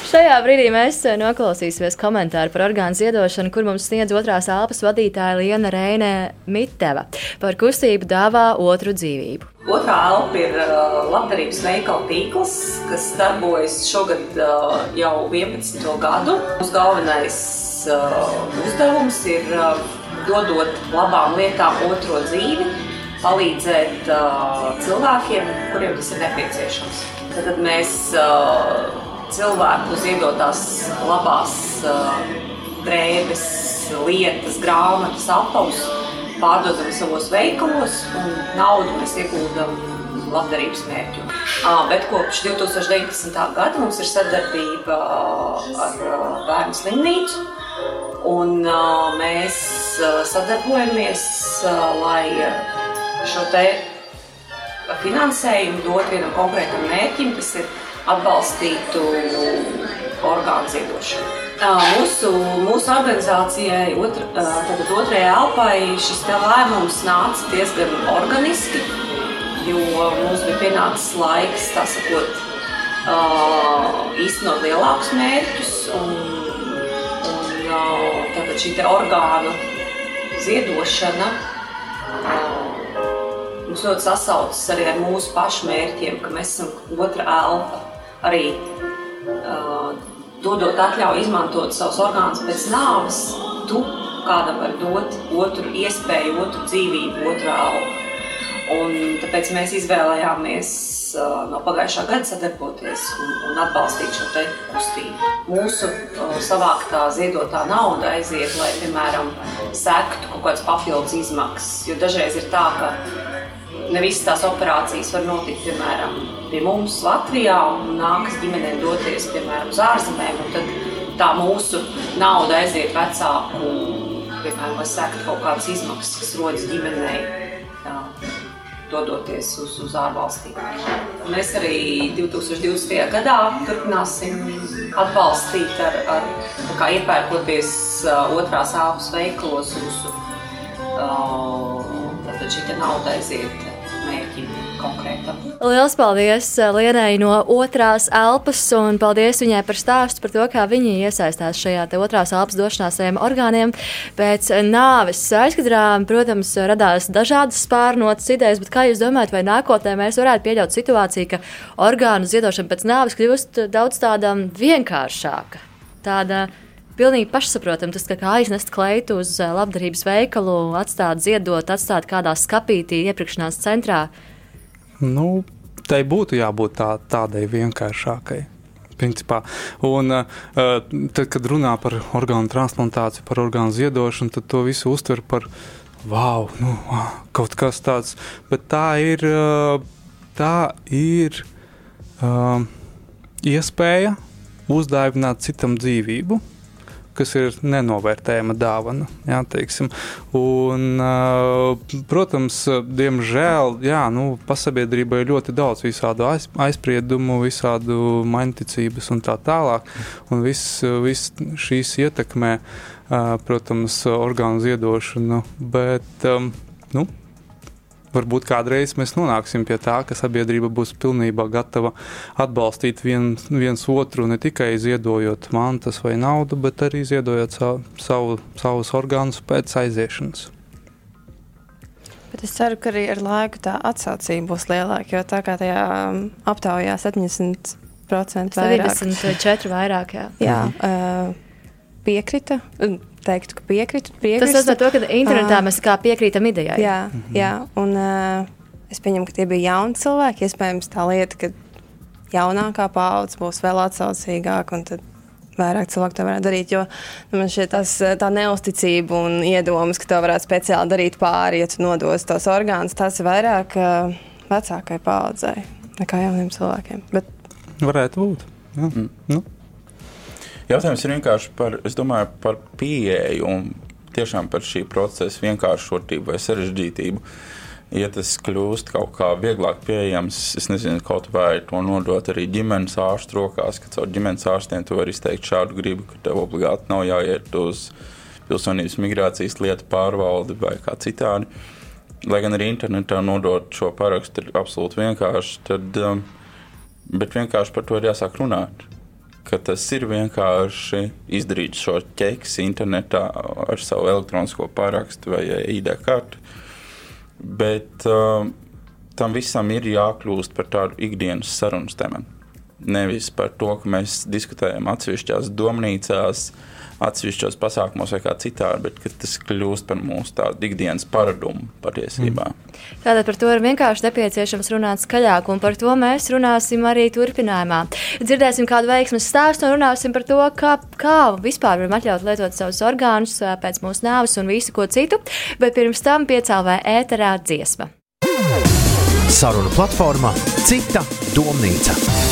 Šajā brīdī mēs eh, noklausīsimies komentāru par orgānu ziedošanu, kur mums sniedz otrās elpas vadītāja Liena Reine Miteva par kustību dāvā otru dzīvību. Otrā elpa ir uh, labdarības veikala tīkls, kas darbojas šogad uh, jau 11. gadu. Mūsu galvenais uzdevums ir dodot labām lietām otro dzīvi, palīdzēt uh, cilvēkiem, kuriem tas ir nepieciešams. Tad mēs uh, cilvēku ziedotās labās uh, drēbes, lietas, grāmatas, apavus pārdodam savos veikalos, un naudu mēs ieguldam labdarības mērķu. Bet kopš 2019. gada mums ir sadarbība ar Bērnu slimnīcu. Un, mēs sadarbojamies, lai šo finansējumu dot vienam konkrētam mērķim, kas ir atbalstītu orgānu ziedošanu. Mūsu, mūsu organizācijai, otra, tātad otrajai elpai, šis lēmums nāca diezgan organiski, jo mums bija pienācis laiks, tā sakot, īstenot lielākus mērķus. Un, un tātad šī orgānu ziedošana mums ļoti sasaucas arī ar mūsu pašu mērķiem, ka mēs esam otra elpa arī uh, dodot atļauju izmantot savus orgānus pēc nāves, tu kādam var dot otru iespēju, otru dzīvību, otru augu. Un tāpēc mēs izvēlējāmies uh, no pagājušā gada sadarboties un, un atbalstīt šo kustību. Mūsu uh, savāktā ziedotā nauda aiziet, lai, piemēram, sektu kaut kādas papildus izmaksas. Jo dažreiz ir tā, ka ne visas tās operācijas var notikt, piemēram, pie mums Latvijā, un nākas ģimenēm doties, piemēram, uz ārzemēm, un tad tā mūsu nauda aiziet vecāku, piemēram, lai sektu kaut kādas izmaksas, kas rodas ģimenei, jā, dodoties uz, uz ārvalstīm. Mēs arī 2020. gadā turpināsim atbalstīt ar, ar kā iepērkoties otrās āpas veiklos mūsu tad šī nauda aiziet konkrētam. Lielas paldies eh, Lienai no otrās elpas, un paldies viņai par stāstu par to, kā viņi iesaistās šajā otrās elpas došanā saviem orgāniem. Pēc nāves aizkadrām, protams, radās dažādas spārnotas idejas, bet kā jūs domājat, vai nākotnē mēs varētu pieļaut situāciju, ka orgānu ziedošana pēc nāves kļūst daudz tāda vienkāršāka? Tāda pilnīgi pašsaprotami. Tas kā aiznest kleitu uz eh, labdarības veikalu, atstāt ziedot, atstāt kādā skapītī, iepirkšanās centrā. Nu, tai būtu jābūt tā, tādai vienkāršākai. Principā. Un, uh, tad, kad runā par orgānu transplantāciju, par orgānu ziedošanu, tad to visu uztver par wow, nu, kaut kas tāds. Bet tā ir, uh, tā ir uh, iespēja uzdāvināt citam dzīvību kas ir nenovērtējama dāvana. Jā, teiksim. un, protams, diemžēl jā, nu, pasabiedrībai ir ļoti daudz visādu aiz, aizspriedumu, visādu mainticības un tā tālāk. Un viss vis šīs ietekmē, protams, orgānu ziedošanu. Bet, nu, varbūt kādreiz mēs nonāksim pie tā, ka sabiedrība būs pilnībā gatava atbalstīt vien, viens otru, ne tikai ziedojot mantas vai naudu, bet arī ziedojot savu, savu, savus orgānus pēc aiziešanas. Bet es ceru, ka arī ar laiku tā atsaucība būs lielāka, jo tā kā tajā um, aptaujā 70% vairāk. 74 vairāk, jā. jā uh, piekrita teiktu, ka piekrītu. Tas nozīmē, to, ka internetā mēs kā piekrītam idejai. Jā, mhm. jā un uh, es pieņemu, ka tie bija jauni cilvēki. Iespējams, tā lieta, ka jaunākā paudze būs vēl atsaucīgāka un tad vairāk cilvēku to varētu darīt. Jo nu, man šķiet, tas, tā neusticība un iedomas, ka to varētu speciāli darīt pāri, ja tu nodos tos orgānus, tas ir vairāk uh, vecākai paudzei nekā jauniem cilvēkiem. Bet... Varētu būt. Jā. Mm. Nu. Jautājums ir vienkārši par, domāju, par pieeju un tiešām par šī procesa vienkāršotību vai sarežģītību. ja tas kļūst kaut kā vieglāk pieejams, es nezinu, kaut vai to nodot arī ģimenes ārstu rokās, ka caur ģimenes ārstiem tu vari izteikt šādu gribu, ka tev obligāti nav jāiet uz pilsonības migrācijas lietu pārvaldi vai kā citādi. Lai gan arī internetā nodot šo parakstu ir absolūti vienkārši, tad, um, bet vienkārši par to ir jāsāk runāt. Ka tas ir vienkārši izdarīt šo ķeksi internetā ar savu elektronisko parakstu vai ID kartu Bet uh, tam visam ir jākļūst par tādu ikdienas sarunas tēmu. Nevis par to, ka mēs diskutējam atsevišķās domnīcās, atsevišķos pasākumos vai kā citādi, bet tas kļūst par mūsu tādu ikdienas paradumu patiesībā. Mm. Tātad par to ir vienkārši nepieciešams runāt skaļāk, un par to mēs runāsim arī turpinājumā. Dzirdēsim kādu veiksmes stāstu un runāsim par to, kā, kā vispār varam atļaut lietot savus orgānus pēc mūsu nāves un visu ko citu, bet pirms tam piecēlē ēterā dziesma. Saruna platformā Cita domnīca.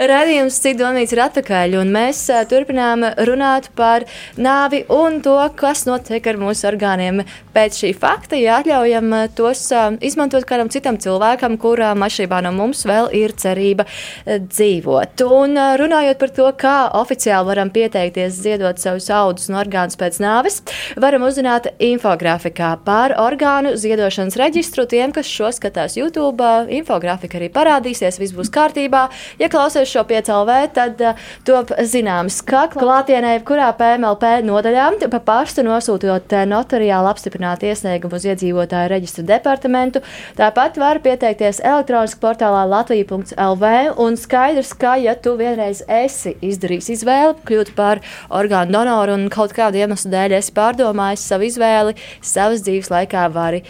Radījums Ciklonīts ir atpakaļ, un mēs turpinām runāt par nāvi un to, kas notiek ar mūsu orgāniem pēc šī fakta, ja atļaujam tos izmantot kādam citam cilvēkam, kurām atšķirībā no mums vēl ir cerība dzīvot. Un runājot par to, kā oficiāli varam pieteikties ziedot savus audus un orgānus pēc nāves, varam uzzināt infografikā par orgānu ziedošanas reģistru. Tiem, kas šo skatās YouTube, infografika arī parādīsies, viss būs kārtībā. Ja klausies šo piecēlvē, tad uh, top zināms, ka klātienē jebkurā PMLP nodaļā pa pastu nosūtot uh, notariāli apstiprinātu iesniegumu uz iedzīvotāju reģistru departamentu. Tāpat var pieteikties elektroniski portālā latvija.lv un skaidrs, ka, ja tu vienreiz esi izdarījis izvēli kļūt par orgānu donoru un kaut kādu iemeslu dēļ esi pārdomājis savu izvēli, savas dzīves laikā vari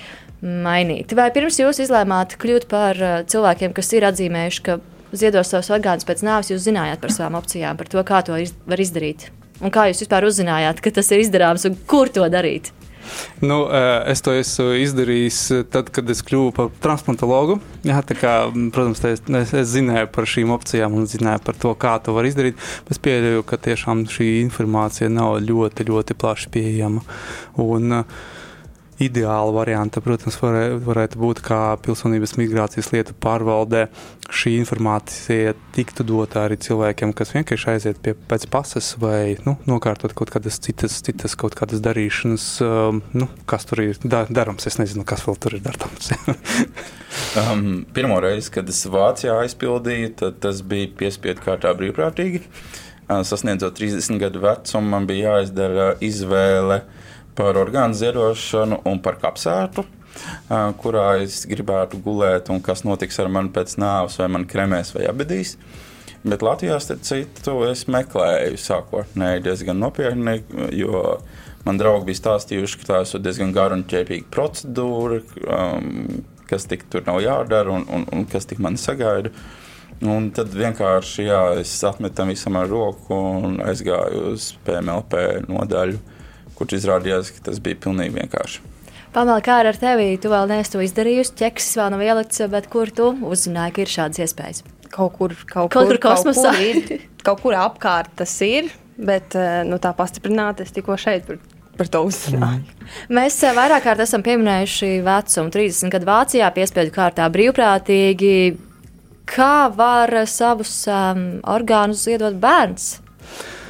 mainīt. Vai pirms jūs izlēmāt kļūt par cilvēkiem, kas ir atzīmējuši, ka ziedos savus orgānus pēc nāves, jūs zinājāt par savām opcijām, par to, kā to iz, var izdarīt. Un kā jūs vispār uzzinājāt, ka tas ir izdarāms un kur to darīt? Nu, es to esmu izdarījis tad, kad es kļuvu par transplantologu. Jā, kā, protams, es, es zināju par šīm opcijām un zināju par to, kā to var izdarīt. Es pieļauju, ka tiešām šī informācija nav ļoti, ļoti plaši pieejama. Un, uh, ideāla varianta, protams, varē, varētu būt, kā pilsonības migrācijas lietu pārvaldē šī informācija tiktu dota arī cilvēkiem, kas vienkārši aiziet pie pēc pases vai nu, nokārtot kaut kādas citas, citas kaut kādas darīšanas, um, nu, kas tur ir da darams. Es nezinu, kas vēl tur ir darāms. um, pirmo reizi, kad es Vācijā aizpildīju, tas bija piespiedu kārtā brīvprātīgi. Uh, sasniedzot 30 gadu vecumu, man bija jāizdara izvēle uh, par orgānu ziedošanu un par kapsētu. Kurā es gribētu gulēt, un kas notiks ar mani pēc nāves, vai man kremēs vai abadīs. Bet Latvijā citu es meklēju sākotnēji diezgan nopietni, jo man draugi bija stāstījuši, ka tā ir diezgan gara un ķēpīga procedūra, um, kas tik tur nav jādara un, un, un kas tik man sagaida. Un tad vienkārši jā, es atmetu tam visam ar roku un aizgāju uz PMLP nodaļu kurš izrādījās, ka tas bija pilnīgi vienkārši. Pamela, kā ar tevi? Tu vēl neesi to izdarījusi, ķeksis vēl nav ielikts, bet kur tu uzzināji, ka ir šādas iespējas? Kaut kur, kaut kaut kur, kur kosmosā. Kaut kur, ir, kaut kur apkārt tas ir, bet eh, nu, tā pastiprināti es tikko šeit par, par to uzzināju. Mm. Mēs eh, vairāk kārt esam pieminējuši vecumu 30 gadu Vācijā, piespiedu kārtā brīvprātīgi. Kā var savus um, orgānus ziedot bērns?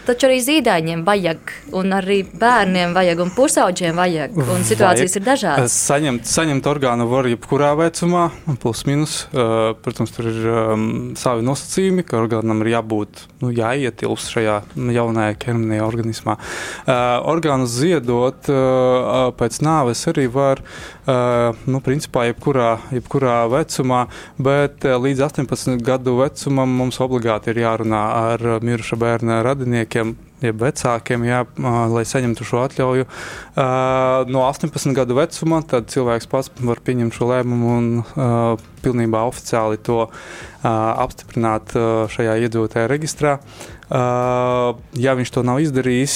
Taču arī zīdaiņiem vajag, un arī bērniem vajag, un pusauģiem vajag, un situācijas vajag. ir dažādas. Saņemt, saņemt orgānu var jebkurā vecumā, plus minus. Uh, protams, tur ir um, savi nosacījumi, ka orgānam ir jābūt, nu, jāietilpst šajā jaunajā ķermenī organismā. Uh, orgānu ziedot uh, pēc nāves arī var, nu, principā, jebkurā, jebkurā vecumā, bet uh, līdz 18 gadu vecumam mums obligāti ir jārunā ar miruša bērna radiniekiem, jeb vecākiem, jā, lai saņemtu šo atļauju. No 18 gadu vecuma cilvēks pats var pieņemt šo lēmumu un pilnībā oficiāli to apstiprināt šajā iedzīvotāja reģistrā. Ja viņš to nav izdarījis,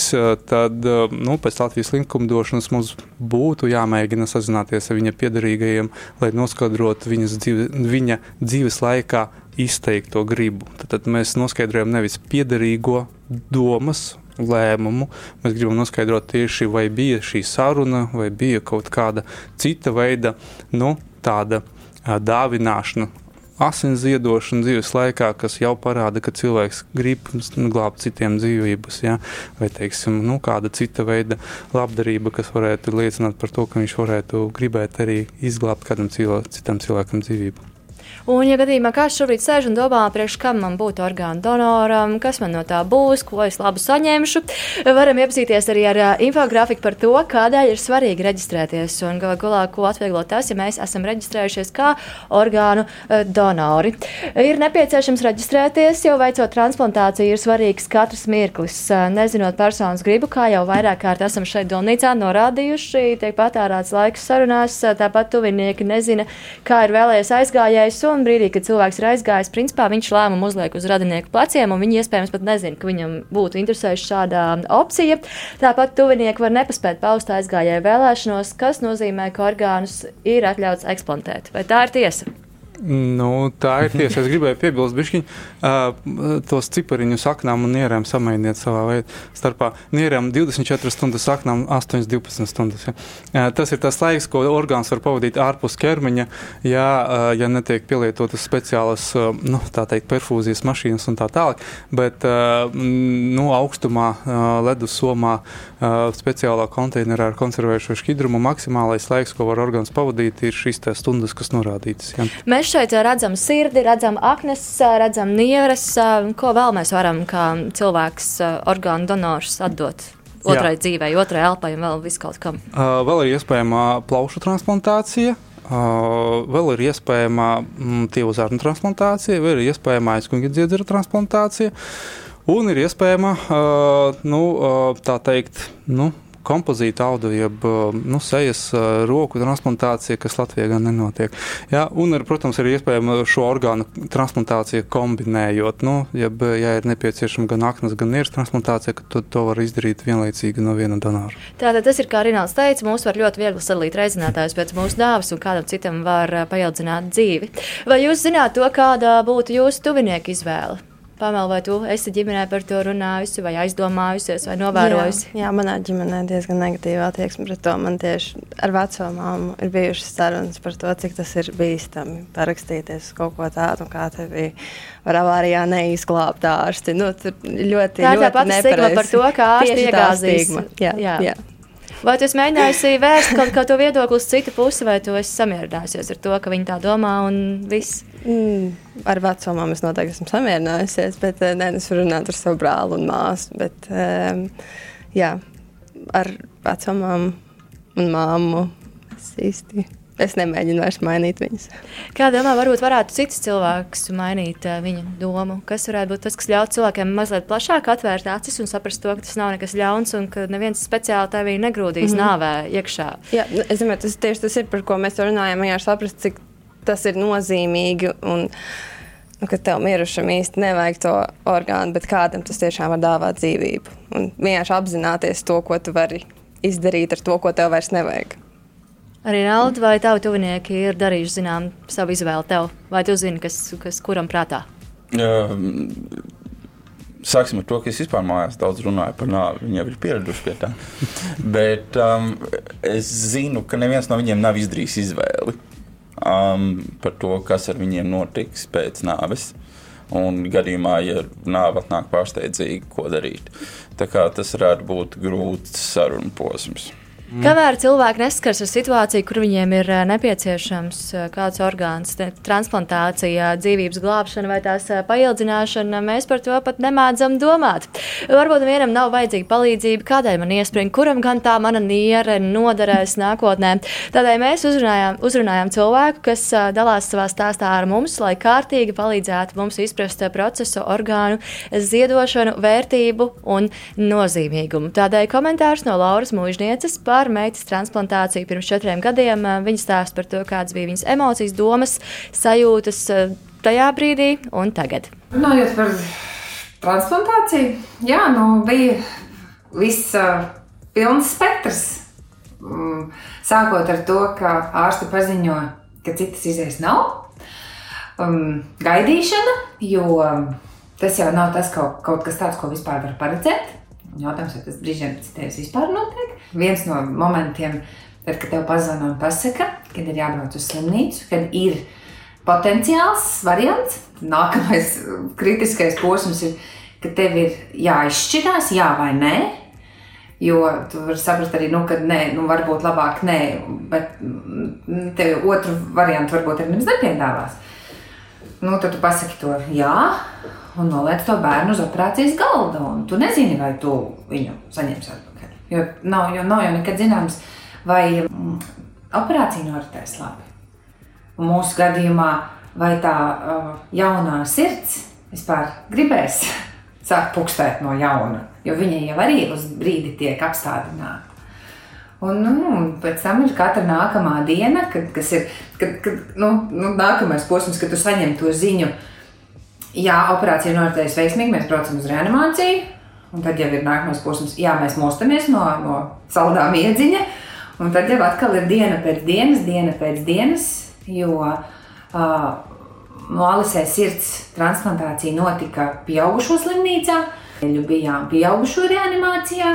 tad nu, pēc Latvijas likumdošanas mums būtu jāmēģina sazināties ar viņa piedarīgajiem, lai noskaidrotu dzīve, viņa dzīves laikā izteikt to gribu. Tad, tad mēs noskaidrojam nevis piederīgo domas, lēmumu. Mēs gribam noskaidrot tieši, vai bija šī saruna, vai bija kaut kāda cita veida, nu, tāda dāvināšana asins ziedošana dzīves laikā, kas jau parāda, ka cilvēks grib glābt citiem dzīvības, ja? vai teiksim, nu, kāda cita veida labdarība, kas varētu liecināt par to, ka viņš varētu gribēt arī izglābt kādam cilvēkam, citam cilvēkam dzīvību. Un, ja gadījumā kāds šobrīd sēž un domā, priekš kam man būtu orgānu donoram, kas man no tā būs, ko es labu saņemšu, varam iepazīties arī ar infografiku par to, kādēļ ir svarīgi reģistrēties. Un galu galā, ko atvieglot tas, ja mēs esam reģistrējušies kā orgānu donori. Ir nepieciešams reģistrēties, jo veicot transplantāciju ir svarīgs katrs mirklis. Nezinot personas gribu, kā jau vairāk kārt esam šeit domnīcā norādījuši, tiek patērēts laiks sarunās, tāpat tuvinieki nezina, kā ir vēlējies aizgājējis un brīdī, kad cilvēks ir aizgājis, principā viņš lēmumu uzliek uz radinieku pleciem, un viņi iespējams pat nezina, ka viņam būtu interesējuši šāda opcija. Tāpat tuvinieki var nepaspēt paust aizgājēju vēlēšanos, kas nozīmē, ka orgānus ir atļauts eksplantēt. Vai tā ir tiesa? Nu, tā ir tiesa. Es gribēju piebilst, ka uh, tos cipariņus saknām un nierēm samainiet savā veidā. Starpā nierēm 24 stundas, saknām 8-12 stundas. Ja. Uh, tas ir tas laiks, ko orgāns var pavadīt ārpus ķermeņa, ja, uh, ja netiek pielietotas speciālas uh, nu, teikt, perfūzijas mašīnas un tā tālāk. Bet uh, nu, augstumā, uh, ledus somā, uh, speciālā konteinerā ar konservējošo šķidrumu maksimālais laiks, ko var orgāns pavadīt, ir šīs stundas, kas norādītas. Ja. Mēs šeit redzam sirdi, redzam aknes, redzam nieres. Ko vēl mēs varam kā cilvēks, orgānu donors atdot? Otrai Jā. dzīvei, otrai elpai un vēl viskaut kam. Uh, vēl ir iespējama plaušu transplantācija. Uh, vēl ir iespējama mm, tievu zarnu transplantācija, vēl ir iespējama aizkuņa dziedzera transplantācija. Un ir iespējama, uh, nu, uh, tā teikt, nu, kompozīta audu, jeb nu, sejas roku transplantācija, kas Latvijā gan nenotiek. Jā, un, ir, protams, ir iespējama šo orgānu transplantācija kombinējot. Nu, jeb, ja ir nepieciešama gan aknas, gan nieres transplantācija, tad to var izdarīt vienlaicīgi no viena donora. Tātad tas ir, kā Rināls teica, mūs var ļoti viegli sadalīt reizinātājus pēc mūsu dāvas un kādam citam var paildzināt dzīvi. Vai jūs zināt to, kāda būtu jūsu tuvinieku izvēle? Pamela, vai tu esi ģimenē par to runājusi, vai aizdomājusies, vai novērojusi? Jā, jā manā ģimenē diezgan negatīva attieksme pret to. Man tieši ar veco māmu ir bijušas sarunas par to, cik tas ir bīstami parakstīties uz kaut ko tādu, kā tevi var avārijā neizglābt ārsti. Nu, tur ļoti, tā ir tā pati stigma par to, kā ārsti iegāzīs. Jā, jā. jā. Vai tu esi mēģinājusi vērst kaut kādu viedokli uz citu pusi, vai tu esi samierinājusies ar to, ka viņi tā domā un viss? Mm, ar vecumām es noteikti esmu samierinājusies, bet eh, nē, es varu runāt ar savu brāli un māsu. Bet, um, jā, ar vecumām un māmu es īsti Es nemēģinu vairs mainīt viņus. Kā domā, varbūt varētu cits cilvēks mainīt uh, viņa domu? Kas varētu būt tas, kas ļautu cilvēkiem mazliet plašāk atvērt acis un saprast to, ka tas nav nekas ļauns un ka neviens speciāli tevi negrūdīs mm -hmm. nāvē iekšā? Jā, es domāju, tas tieši tas ir, par ko mēs runājam. Jā, saprast, cik tas ir nozīmīgi. Un, nu, ka tev mirušam īsti nevajag to orgānu, bet kādam tas tiešām var dāvāt dzīvību. Un vienkārši apzināties to, ko tu vari izdarīt ar to, ko tev vairs nevajag. Arī Nalda vai tavi tuvinieki ir darījuši zinām savu izvēli tev, vai tu zini, kas, kas kuram prātā? Um, Sāksim ar to, ka es vispār mājās daudz runāju par nāvi. Viņi jau ir pieraduši pie tā. Bet um, es zinu, ka neviens no viņiem nav izdarījis izvēli um, par to, kas ar viņiem notiks pēc nāves. Un gadījumā, ja nāve atnāk pārsteidzīgi, ko darīt. Tā kā tas varētu būt grūts sarunu posms. Mm. Kamēr cilvēki nesaskars ar situāciju, kur viņiem ir eh, nepieciešams eh, kāds orgāns, transplantācija, dzīvības glābšana vai tās eh, paildzināšana, mēs par to pat nemādzam domāt. Varbūt vienam nav vajadzīga palīdzība, kādai man iespringa, kuram gan tā mana niere noderēs nākotnē. Tādēļ mēs uzrunājām, uzrunājām cilvēku, kas dalās savā stāstā ar mums, lai kārtīgi palīdzētu mums izprast procesu, orgānu, ziedošanu, vērtību un nozīmīgumu. Tādēļ komentārs no Lauras Mūžnieces par par meitas transplantāciju pirms četriem gadiem. Viņa stāsta par to, kādas bija viņas emocijas, domas, sajūtas tajā brīdī un tagad. Runājot par transplantāciju, jā, nu, bija viss pilns spektrs. Mm, sākot ar to, ka ārsti paziņo, ka citas izējas nav. Um, gaidīšana, jo tas jau nav tas kaut, kaut kas tāds, ko vispār var paredzēt. Jautājums, vai tas brīžiem tevis vispār notiek? Viens no momentiem, tad, kad tev pazvana un pasaka, kad ir jābrauc uz slimnīcu, kad ir potenciāls variants, nākamais kritiskais posms ir, ka tev ir jāizšķirās, jā vai nē. Jo tu vari saprast arī, nu, ka nē, nu, varbūt labāk nē, bet mm, tev otru variantu varbūt arī nemaz nepiedāvās. Nu, tad tu pasaki to jā, un noliec to bērnu uz operācijas galda. Tu nezini, vai tu viņu saņemsi. Jo nav, jo nav jau nekad zināms, vai mm, operācija noritēs labi. Un mūsu gadījumā, vai tā uh, jaunā sirds vispār gribēs sākt pukstēt no jauna, jo viņa jau arī uz brīdi tiek apstādināta. Un, nu, pēc tam ir katra nākamā diena, kad, kas ir kad, kad, nu, nu, nākamais posms, kad tu saņem to ziņu, jā, operācija noritējusi veiksmīgi, mēs braucam uz reanimāciju. Un tad jau ir nākamais posms, jā, mēs mostamies no, no saldām iedziņa. Un tad jau atkal ir diena pēc dienas, diena pēc dienas, jo uh, no Alisē sirds transplantācija notika pieaugušo slimnīcā. Viņu bijām pieaugušo reanimācijā,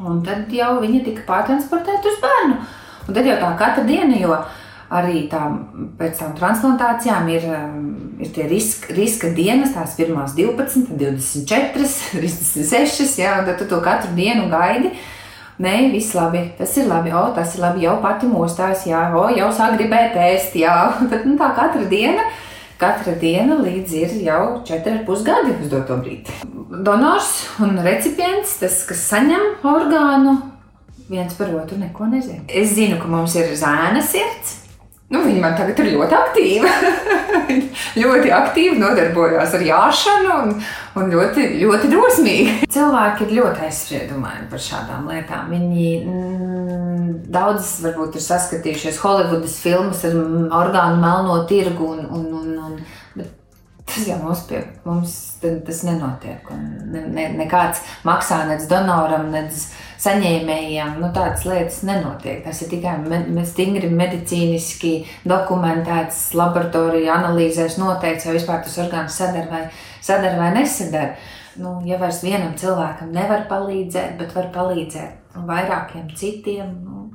un tad jau viņa tika pārtransportēta uz bērnu. Un tad jau tā katra diena, jo uh, arī tā, pēc tam transplantācijām ir, um, ir tie riska, riska dienas, tās pirmās 12, 24, 36, jā, un tad tu to katru dienu gaidi. Nē, viss labi, tas ir labi, o, tas ir labi, jau pati mostās, jā, o, jau sāk gribēt ēst, jā, tad nu, tā katra diena. Katra diena līdz ir jau 4,5 gadi uz doto brīdi. Donors un recipients, tas, kas saņem orgānu, viens par otru neko nezina. Es zinu, ka mums ir zēna sirds, Nu, viņa man tagad ir ļoti aktīva. ļoti aktīvi nodarbojās ar jāšanu un, un ļoti, ļoti drosmīgi. Cilvēki ir ļoti aizspriedumaini par šādām lietām. Viņi mm, daudzas varbūt ir saskatījušies Holivudas filmas ar orgānu melno tirgu un, un, un, un Tas jau pie, mums tas nenotiek. Ne, ne, nekāds maksā nec donoram, nec saņēmējiem. Nu, tādas lietas nenotiek. Tas ir tikai me stingri medicīniski dokumentēts, laboratorija analīzēs noteikts, vai vispār tas orgāns sadar vai, sadar vai nesadar. Nu, ja vairs vienam cilvēkam nevar palīdzēt, bet var palīdzēt vairākiem citiem, nu,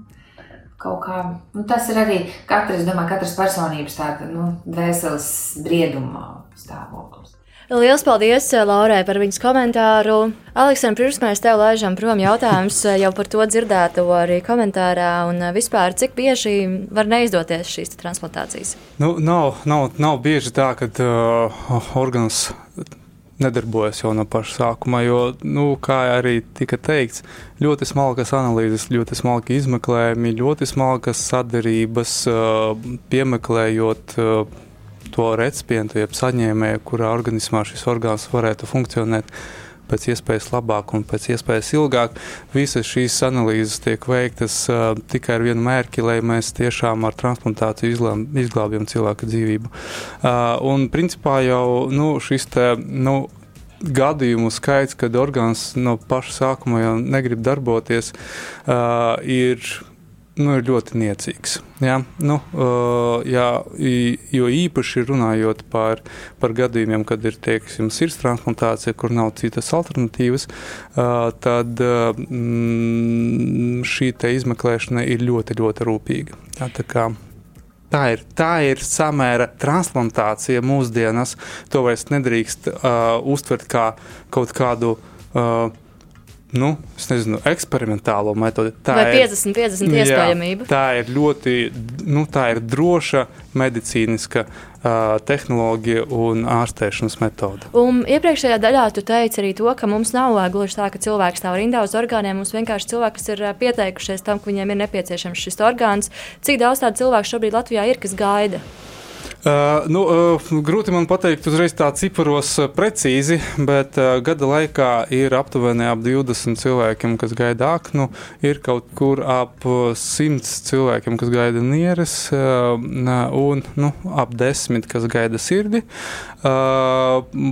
kaut kā. Nu, tas ir arī katrs, domāju, katras personības tāda nu, dvēseles brieduma stāvoklis. Lielas paldies eh, Laurai par viņas komentāru. Aleksandrs, pirms mēs tev laižam prom jautājums eh, jau par to dzirdēto arī komentārā un eh, vispār, cik bieži var neizdoties šīs transplantācijas? Nu, nav, nav, nav bieži tā, ka uh, organs nedarbojas jau no paša sākuma, jo, nu, kā arī tika teikts, ļoti smalkas analīzes, ļoti smalki izmeklējumi, ļoti smalkas sadarības, piemeklējot to recipientu, jeb saņēmēju, kurā organismā šis orgāns varētu funkcionēt pēc iespējas labāk un pēc iespējas ilgāk. Visas šīs analīzes tiek veiktas uh, tikai ar vienu mērķi, lai mēs tiešām ar transplantāciju izglāb, izglābjam cilvēka dzīvību. Uh, un principā jau nu, šis te, nu, gadījumu skaits, kad orgāns no paša sākuma jau negrib darboties, uh, ir nu, ir ļoti niecīgs. Jā, nu, uh, jā, jo īpaši runājot par, par gadījumiem, kad ir teiksim, sirds transplantācija, kur nav citas alternatīvas, uh, tad uh, šī izmeklēšana ir ļoti, ļoti rūpīga. Jā, tā, kā, tā, ir, tā ir samēra transplantācija mūsdienās. To vairs nedrīkst uh, uztvert kā kaut kādu. Uh, nu, nezinu, eksperimentālo metodi. Tā Vai 50, 50 ir, iespējamība? Jā, tā ir ļoti nu, tā ir droša medicīniska uh, tehnoloģija un ārstēšanas metode. Un iepriekšējā daļā tu teici arī to, ka mums nav gluži tā, ka cilvēks stāv rindā uz orgāniem. Mums vienkārši cilvēki, kas ir pieteikušies tam, ka viņiem ir nepieciešams šis orgāns. Cik daudz tādu cilvēku šobrīd Latvijā ir, kas gaida? Uh, nu, uh, grūti man pateikt uzreiz tā ciparos precīzi, bet uh, gada laikā ir aptuveni ap 20 cilvēkiem, kas gaida aknu, ir kaut kur ap 100 cilvēkiem, kas gaida nieres, un nu, ap 10, kas gaida sirdi.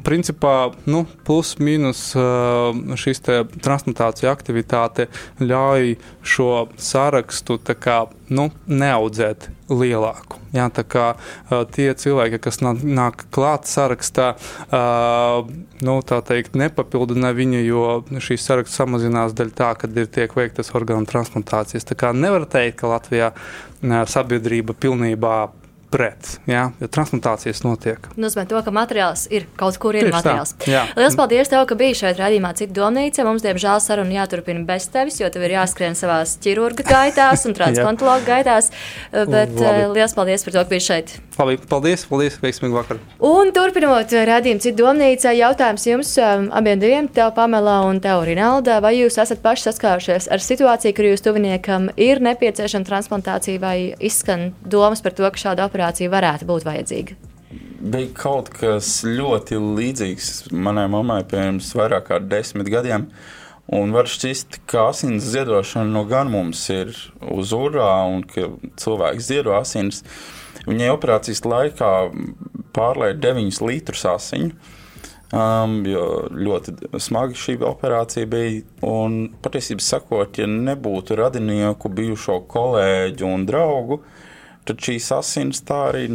Principā, nu, plus mīnus šīs transplantācija aktivitāte ļauj šo sarakstu nu, neaudzēt lielāku. Jā, tā kā uh, tie cilvēki, kas nāk, nāk klāt sarakstā, uh, nu, tā teikt, nepapildina viņu, jo šīs saraksts samazinās daļa tā, kad ir tiek veiktas orgānu transplantācijas. Tā kā nevar teikt, ka Latvijā uh, sabiedrība pilnībā pret, jā, jo transplantācijas notiek. Nozīmē to, ka materiāls ir kaut kur ir Tieši materiāls. Lielas paldies tev, ka biji šeit redzījumā citu domnīca. Mums, diemžēl, saruna jāturpina bez tevis, jo tev ir jāskrien savās ķirurga gaitās un transplantologa gaitās. Bet Labi. eh, liels paldies par to, ka biji šeit. Labi, paldies, paldies, veiksmīgi vakar. Un turpinot redzējumu citu domnīcā, jautājums jums um, abiem diviem, tev, Pamela un tev, Rinalda, vai jūs esat paši saskārušies ar situāciju, kur jūsu tuviniekam ir nepieciešama transplantācija vai izskan domas par to, ka šāda operācija varētu būt vajadzīga? Bija kaut kas ļoti līdzīgs manai mammai pirms vairāk kā desmit gadiem. Un var šķist, ka asins ziedošana no gan mums ir uz urā, un ka cilvēks ziedo asins. Viņai operācijas laikā pārlēja 9 litrus asiņu. Um, ļoti smagi šī operācija bija. Un, patiesībā sakot, ja nebūtu radinieku, bijušo kolēģu un draugu, tad šīs asins tā arī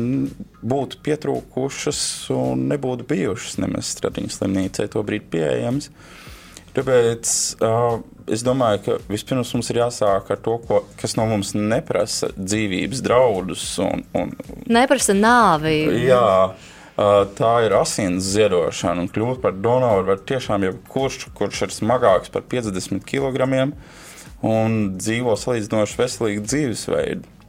būtu pietrūkušas un nebūtu bijušas nemaz Stradiņas slimnīcai to brīdi pieejamas. Tāpēc uh, es domāju, ka vispirms mums ir jāsāk ar to, ko, kas no mums neprasa dzīvības draudus. Un, un, Neprasa nāvi. jā, uh, tā ir asins ziedošana, un kļūt par donoru var tiešām jebkurš, kurš ir smagāks par 50 kg un dzīvo salīdzinoši veselīgu dzīvesveidu.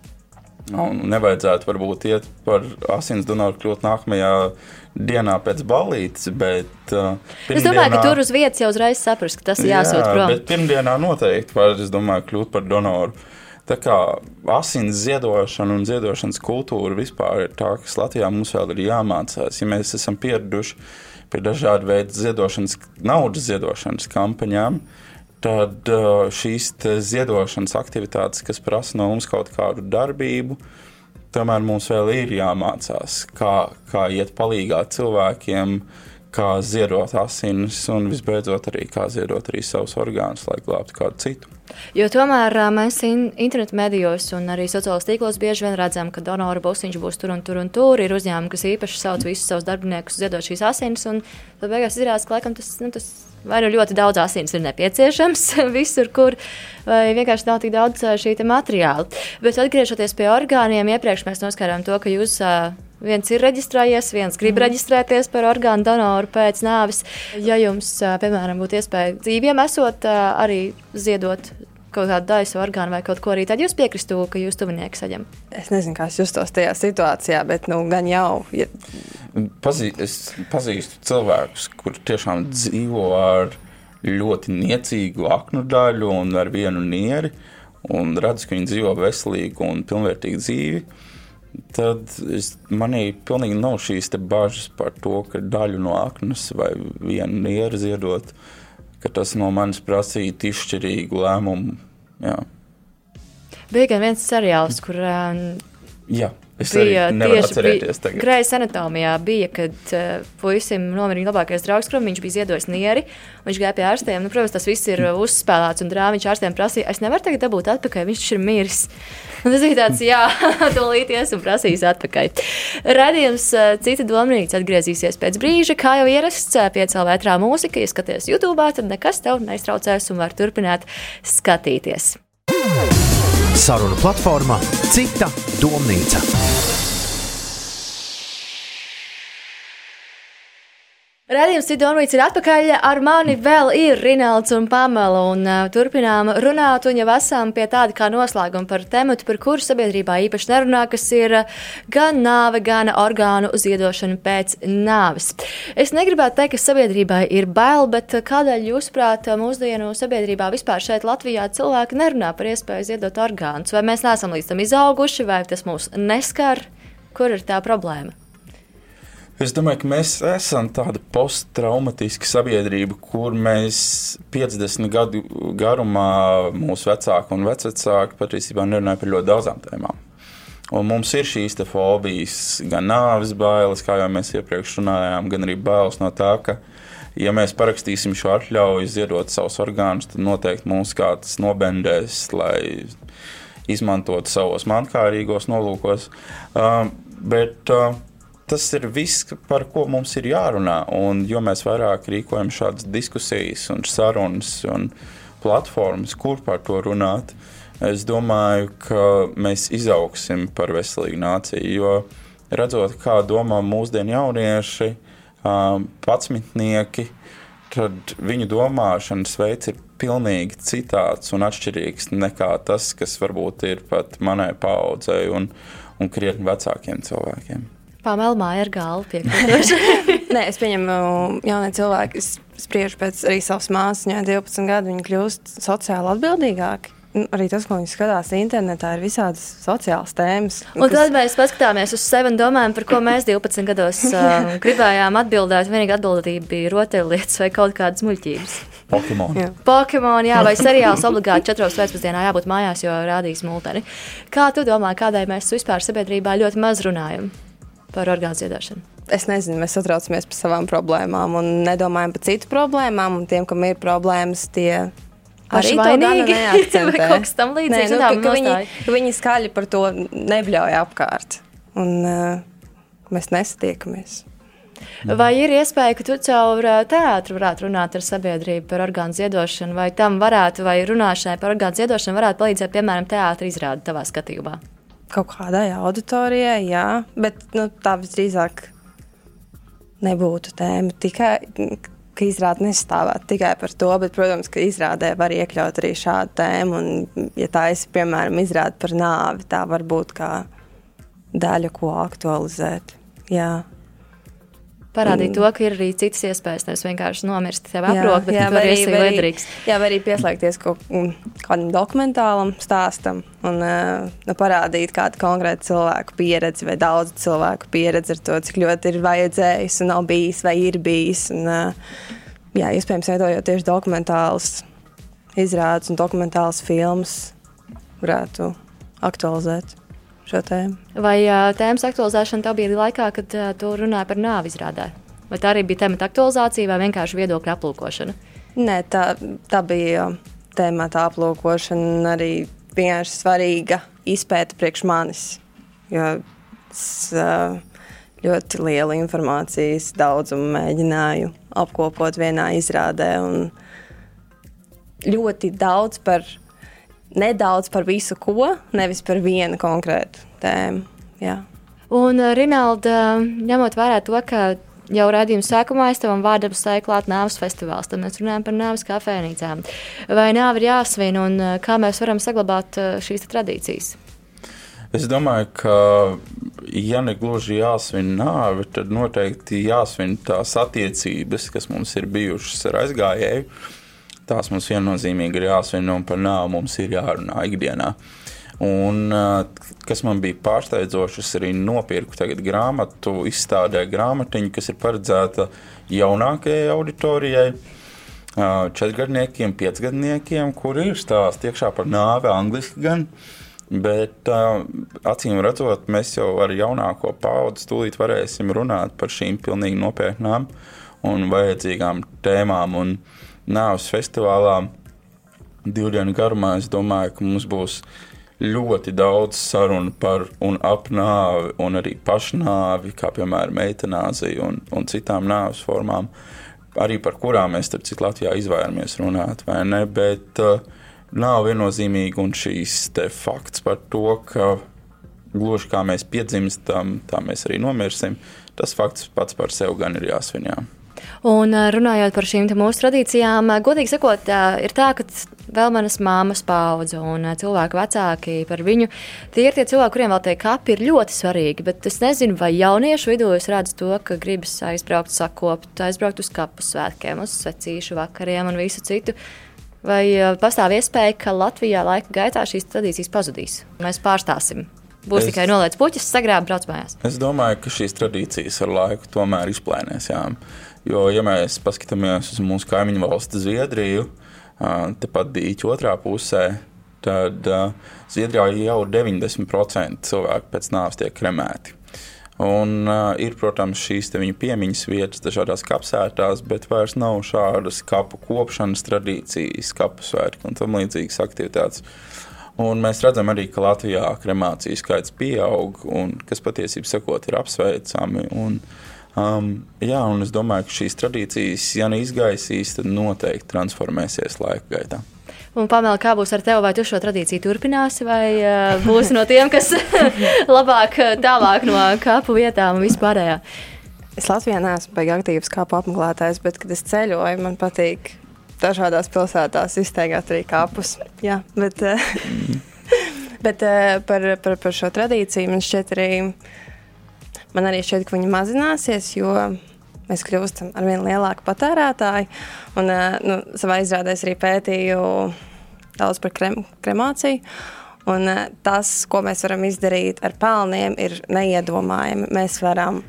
Un nevajadzētu varbūt iet par asins donoru kļūt nākamajā dienā pēc balītes, bet uh, Es domāju, ka tur uz vietas jau uzreiz saprast, ka tas ir jāsūt Jā, prom. Bet pirmdienā noteikti var, es domāju, kļūt par donoru. Tā kā asins ziedošana un ziedošanas kultūra vispār ir tā, kas Latvijā mums vēl ir jāmācās. Ja mēs esam pieraduši pie dažādu veidu ziedošanas, naudas ziedošanas kampaņām, tad šīs ziedošanas aktivitātes, kas prasa no mums kaut kādu darbību, tomēr mums vēl ir jāmācās, kā, kā iet palīdzīgā cilvēkiem, kā ziedot asinis un visbeidzot arī kā ziedot arī savus orgānus, lai glābtu kādu citu. Jo tomēr mēs in, internetu medijos un arī sociālajos tīklos bieži vien redzam, ka donoru būsiņš būs tur un tur un tur. Ir uzņēmumi, kas īpaši sauc visus savus darbiniekus ziedot šīs asinis, un tad beigās izrādās, ka laikam tas, nu, tas vai nu ļoti daudz asins ir nepieciešams visur, kur, vai vienkārši nav tik daudz šī te materiāla. Bet atgriežoties pie orgāniem, iepriekš mēs noskārām to, ka jūs. Viens ir reģistrējies, viens grib mm. reģistrēties par orgānu donoru pēc nāves. Ja jums, piemēram, būtu iespēja dzīviem esot, arī ziedot kaut kādu daļu orgānu vai kaut ko arī, tad jūs piekristu, ka jūs tuvinieki saņem. Es nezinu, kā es justos tajā situācijā, bet nu, gan jau. Ja, Pazī, es pazīstu cilvēkus, kuriem tiešām dzīvo ar ļoti niecīgu aknu daļu un ar vienu nieri, un redzu, ka viņi dzīvo veselīgu un pilnvērtīgu dzīvi. Tad es, manī pilnīgi nav šīs bažas par to, ka daļu no aknas vai vienu nieru ziedot, ka tas no manis prasītu izšķirīgu lēmumu. Jā, Bija gan viens seriāls, kur um, Jā es bija tieši atcerēties tagad. Grejas anatomijā, bija, kad uh, puisim nomira viņa labākais draugs, kuram viņš bija ziedojis nieri. Viņš gāja pie ārstiem. Nu, protams, tas viss ir uh, uzspēlēts un drāmas. Viņš ārstiem prasīja, es nevaru tagad dabūt atpakaļ, viņš ir miris. Tas bija tāds, jā, tūlīt ies un prasīs atpakaļ. Radījums cita domnīca atgriezīsies pēc brīža, kā jau ierasts piecēlā vētrā mūzika. Ja skaties YouTube, tad nekas tev neiztraucēs un var turpināt skatīties. Saruna platforma Cita domnīca. Radījums Sidonvīts ir atpakaļ. Ar mani vēl ir Rinalds un Pamela. Un, uh, turpinām runāt, un jau esam pie tāda kā noslēguma par tematu, par kuru sabiedrībā īpaši nerunā, kas ir uh, gan nāve, gan orgānu ziedošana pēc nāves. Es negribētu teikt, ka sabiedrībai ir bail, bet kādēļ jūsuprāt, mūsdienu sabiedrībā vispār šeit Latvijā cilvēki nerunā par iespēju ziedot orgānus? Vai mēs neesam līdz tam izauguši, vai tas mūs neskar? Kur ir tā problēma? Es domāju, ka mēs esam tāda posttraumatiska sabiedrība, kur mēs 50 gadu garumā mūsu vecāki un vecvecāki patiesībā nerunāja par ļoti daudzām tēmām. Un mums ir šīs fobijas, gan nāves bailes, kā jau mēs iepriekš runājām, gan arī bailes no tā, ka, ja mēs parakstīsim šo atļauju ziedot savus orgānus, tad noteikti mūs kāds nobendēs, lai izmantot savos mankārīgos nolūkos. Uh, bet uh, tas ir viss, par ko mums ir jārunā. Un jo mēs vairāk rīkojam šādas diskusijas un sarunas un platformas, kur par to runāt, es domāju, ka mēs izaugsim par veselīgu nāciju. Jo redzot, kā domā mūsdienu jaunieši, patsmitnieki, tad viņu domāšanas veids ir pilnīgi citāds un atšķirīgs nekā tas, kas varbūt ir pat manai paudzei un, un krietni vecākiem cilvēkiem. Pamela ir galva piekāpta. Nē, es pieņemu, jaunie cilvēki spriež pēc arī savas māsas, viņai 12 gadu, viņi kļūst sociāli atbildīgāki. Nu, arī tas, ko viņi skatās internetā, ir visādas sociālas tēmas. Un kas... tad mēs paskatāmies uz sevi un domājam, par ko mēs 12 gados uh, gribējām atbildēt. Vienīgā atbildība bija rotaļlietas vai kaut kādas muļķības. Pokemon. Jā. Pokemon, jā, vai seriāls obligāti 4 pēcpusdienā jābūt mājās, jo rādīs multeni. Kā tu domā, kādai mēs vispār sabiedrībā ļoti maz runājam par orgānu ziedošanu? Es nezinu, mēs satraucamies par savām problēmām un nedomājam par citu problēmām. Tiem, kam ir problēmas, tie arī vainīgi neakcentē. kaut kas tam līdzīgs. Nē, nu, ka, ka viņi, viņi skaļi par to nebļauj apkārt. Un uh, mēs nesatiekamies. Vai ir iespēja, ka tu caur uh, teātru varētu runāt ar sabiedrību par orgānu ziedošanu, vai tam varētu, vai runāšanai par orgānu ziedošanu varētu palīdzēt, piemēram, teātris izrādi tavā skatījumā? Kaut kādai auditorijai, jā, bet nu, tā visdrīzāk nebūtu tēma tikai ka izrāde nestāvētu tikai par to, bet, protams, ka izrādē var iekļaut arī šādu tēmu. Un, ja tā ir, piemēram, izrāde par nāvi, tā var būt kā daļa, ko aktualizēt. Jā. Parādīt to, ka ir arī citas iespējas, nevis vienkārši nomirst, tev aprok, bet jā, tu arī esi liederīgs. Jā, var arī pieslēgties kaut kādam dokumentālam stāstam un uh, parādīt kādu konkrētu cilvēku pieredzi vai daudzu cilvēku pieredzi ar to, cik ļoti ir vajadzējis un nav bijis vai ir bijis. Un, uh, jā, iespējams, veidojot tieši dokumentālus izrādes un dokumentālus filmas, varētu aktualizēt šo tēmu. Vai tēmas aktualizēšana tev bija laikā, kad tu runāji par nāvi izrādē? Vai tā arī bija temata aktualizācija vai vienkārši viedokļa aplūkošana? Nē, tā, tā bija temata aplūkošana arī vienkārši svarīga izpēta priekš manis. Jo es ļoti lielu informācijas daudzumu mēģināju apkopot vienā izrādē. Ļoti daudz par nedaudz par visu, ko, nevis par vienu konkrētu tēmu. Jā. Un, uh, Rinalda, ņemot vērā to, ka jau redzējuma sākumā es tam vārdam stāju klāt nāves festivāls, tad mēs runājam par nāves kafejnīcām. Vai nāve ir jāsvin un uh, kā mēs varam saglabāt uh, šīs tradīcijas? Es domāju, ka, ja ne gluži jāsvin nāve, tad noteikti jāsvin tās attiecības, kas mums ir bijušas ar aizgājēju tās mums viennozīmīgi ir jāsvin, un par nāvu mums ir jārunā ikdienā. Un, kas man bija pārsteidzoši, es arī nopirku grāmatu, izstādē grāmatiņu, kas ir paredzēta jaunākajai auditorijai, četrgadniekiem, piecgadniekiem, kur ir stāsts iekšā par nāvi, angliski gan. Bet acīm redzot, mēs jau ar jaunāko paudzi tūlīt varēsim runāt par šīm pilnīgi nopietnām un vajadzīgām tēmām. Un, uh, nāves festivālā. Divu dienu garumā, es domāju, ka mums būs ļoti daudz sarunu par un ap nāvi, un arī pašnāvi, kā piemēram eitanāzija un, un citām nāves formām, arī par kurām mēs, starp citu, Latvijā izvairamies runāt, vai ne, bet uh, nav viennozīmīgi, un šīs fakts par to, ka gluži kā mēs piedzimstam, tā mēs arī nomirsim, tas fakts pats par sevi gan ir jāsvinjām. Un runājot par šīm mūsu tradīcijām, godīgi sakot, ir tā, ka vēl manas māmas paudze un cilvēku vecāki par viņu. Tie ir tie cilvēki, kuriem vēl tie kapi ir ļoti svarīgi. Bet es nezinu, vai jauniešu vidū es redzu to, ka gribas aizbraukt, sakopt, aizbraukt uz kapu svētkiem, uz svecīšu vakariem un visu citu. Vai pastāv iespēja, ka Latvijā laika gaitā šīs tradīcijas pazudīs? Mēs pārstāsim. Būs es, tikai noliec puķis, sagrābs, brauc mājās. Es domāju, ka šīs tradīcijas ar laiku tomēr izplēnēs. Jā. Jo, ja mēs paskatāmies uz mūsu kaimiņu valsti Zviedriju, tepat dīķa otrā pusē, tad Zviedrijā jau 90% cilvēku pēc nāves tiek kremēti. Un, uh, ir, protams, šīs viņu piemiņas vietas dažādās kapsētās, bet vairs nav šādas kapu kopšanas tradīcijas, kapu svētki un tam līdzīgas aktivitātes. Un mēs redzam arī, ka Latvijā kremāciju skaits pieaug, un kas patiesībā sakot, ir apsveicami. Un, um, jā, un es domāju, ka šīs tradīcijas, ja neizgaisīs, tad noteikti transformēsies laika gaitā. Un, Pamela, kā būs ar tevi? Vai tu šo tradīciju turpināsi, vai uh, būsi no tiem, kas labāk, tālāk no kapu vietām un vispārējā? Es Latvijā neesmu baigi aktīvs kāpu apmeklētājs, bet, kad es ceļoju, man patīk dažādās pilsētās izteigāt arī kapus. Jā, bet, bet par, par, par šo tradīciju man šķiet arī, man arī šķiet, ka viņa mazināsies, jo mēs kļūstam ar vien lielāku patērētāju. Un, nu, savā izrādē es arī pētīju daudz par krem, kremāciju. Un tas, ko mēs varam izdarīt ar pelniem, ir neiedomājami. Mēs varam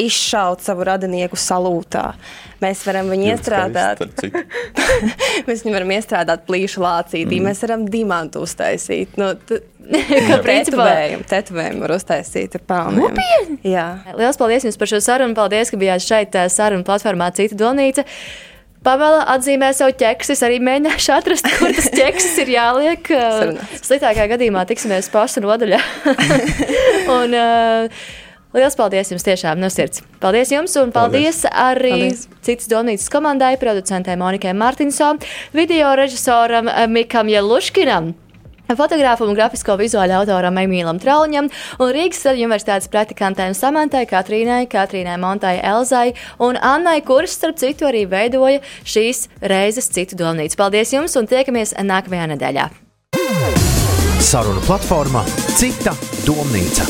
izšaut savu radinieku salūtā. Mēs varam viņu iestrādāt. mēs viņu varam iestrādāt plīšu lācītī, mm. mēs varam dimantu uztaisīt. Nu, Kā tetovējumu, tetovējumu var uztaisīt ar pelniem. Nopietni! Jā. Lielas paldies jums par šo sarunu. Paldies, ka bijāt šeit sarunu platformā Cita Donīca. Pamela atzīmē savu ķeksu. Es arī mēģināšu atrast, kur tas ķeksis ir jāliek. Sliktākajā gadījumā tiksimies pašu nodaļā. un, uh, Lielas paldies jums tiešām no sirds. Paldies jums un paldies, paldies. arī paldies. citas Donītas komandai, producentē Monikai Martinsonam, video režisoram eh, Mikam Jeluškinam. Fotogrāfam un grafisko vizuāļu autoram Emīlam Trauņam un Rīgas Universitātes praktikantēm Samantai, Katrīnai, Katrīnai Montai, Elzai un Annai, kuras, starp citu, arī veidoja šīs reizes citu domnīcu. Paldies jums un tiekamies nākamajā nedēļā! Saruna platforma Cita domnīca.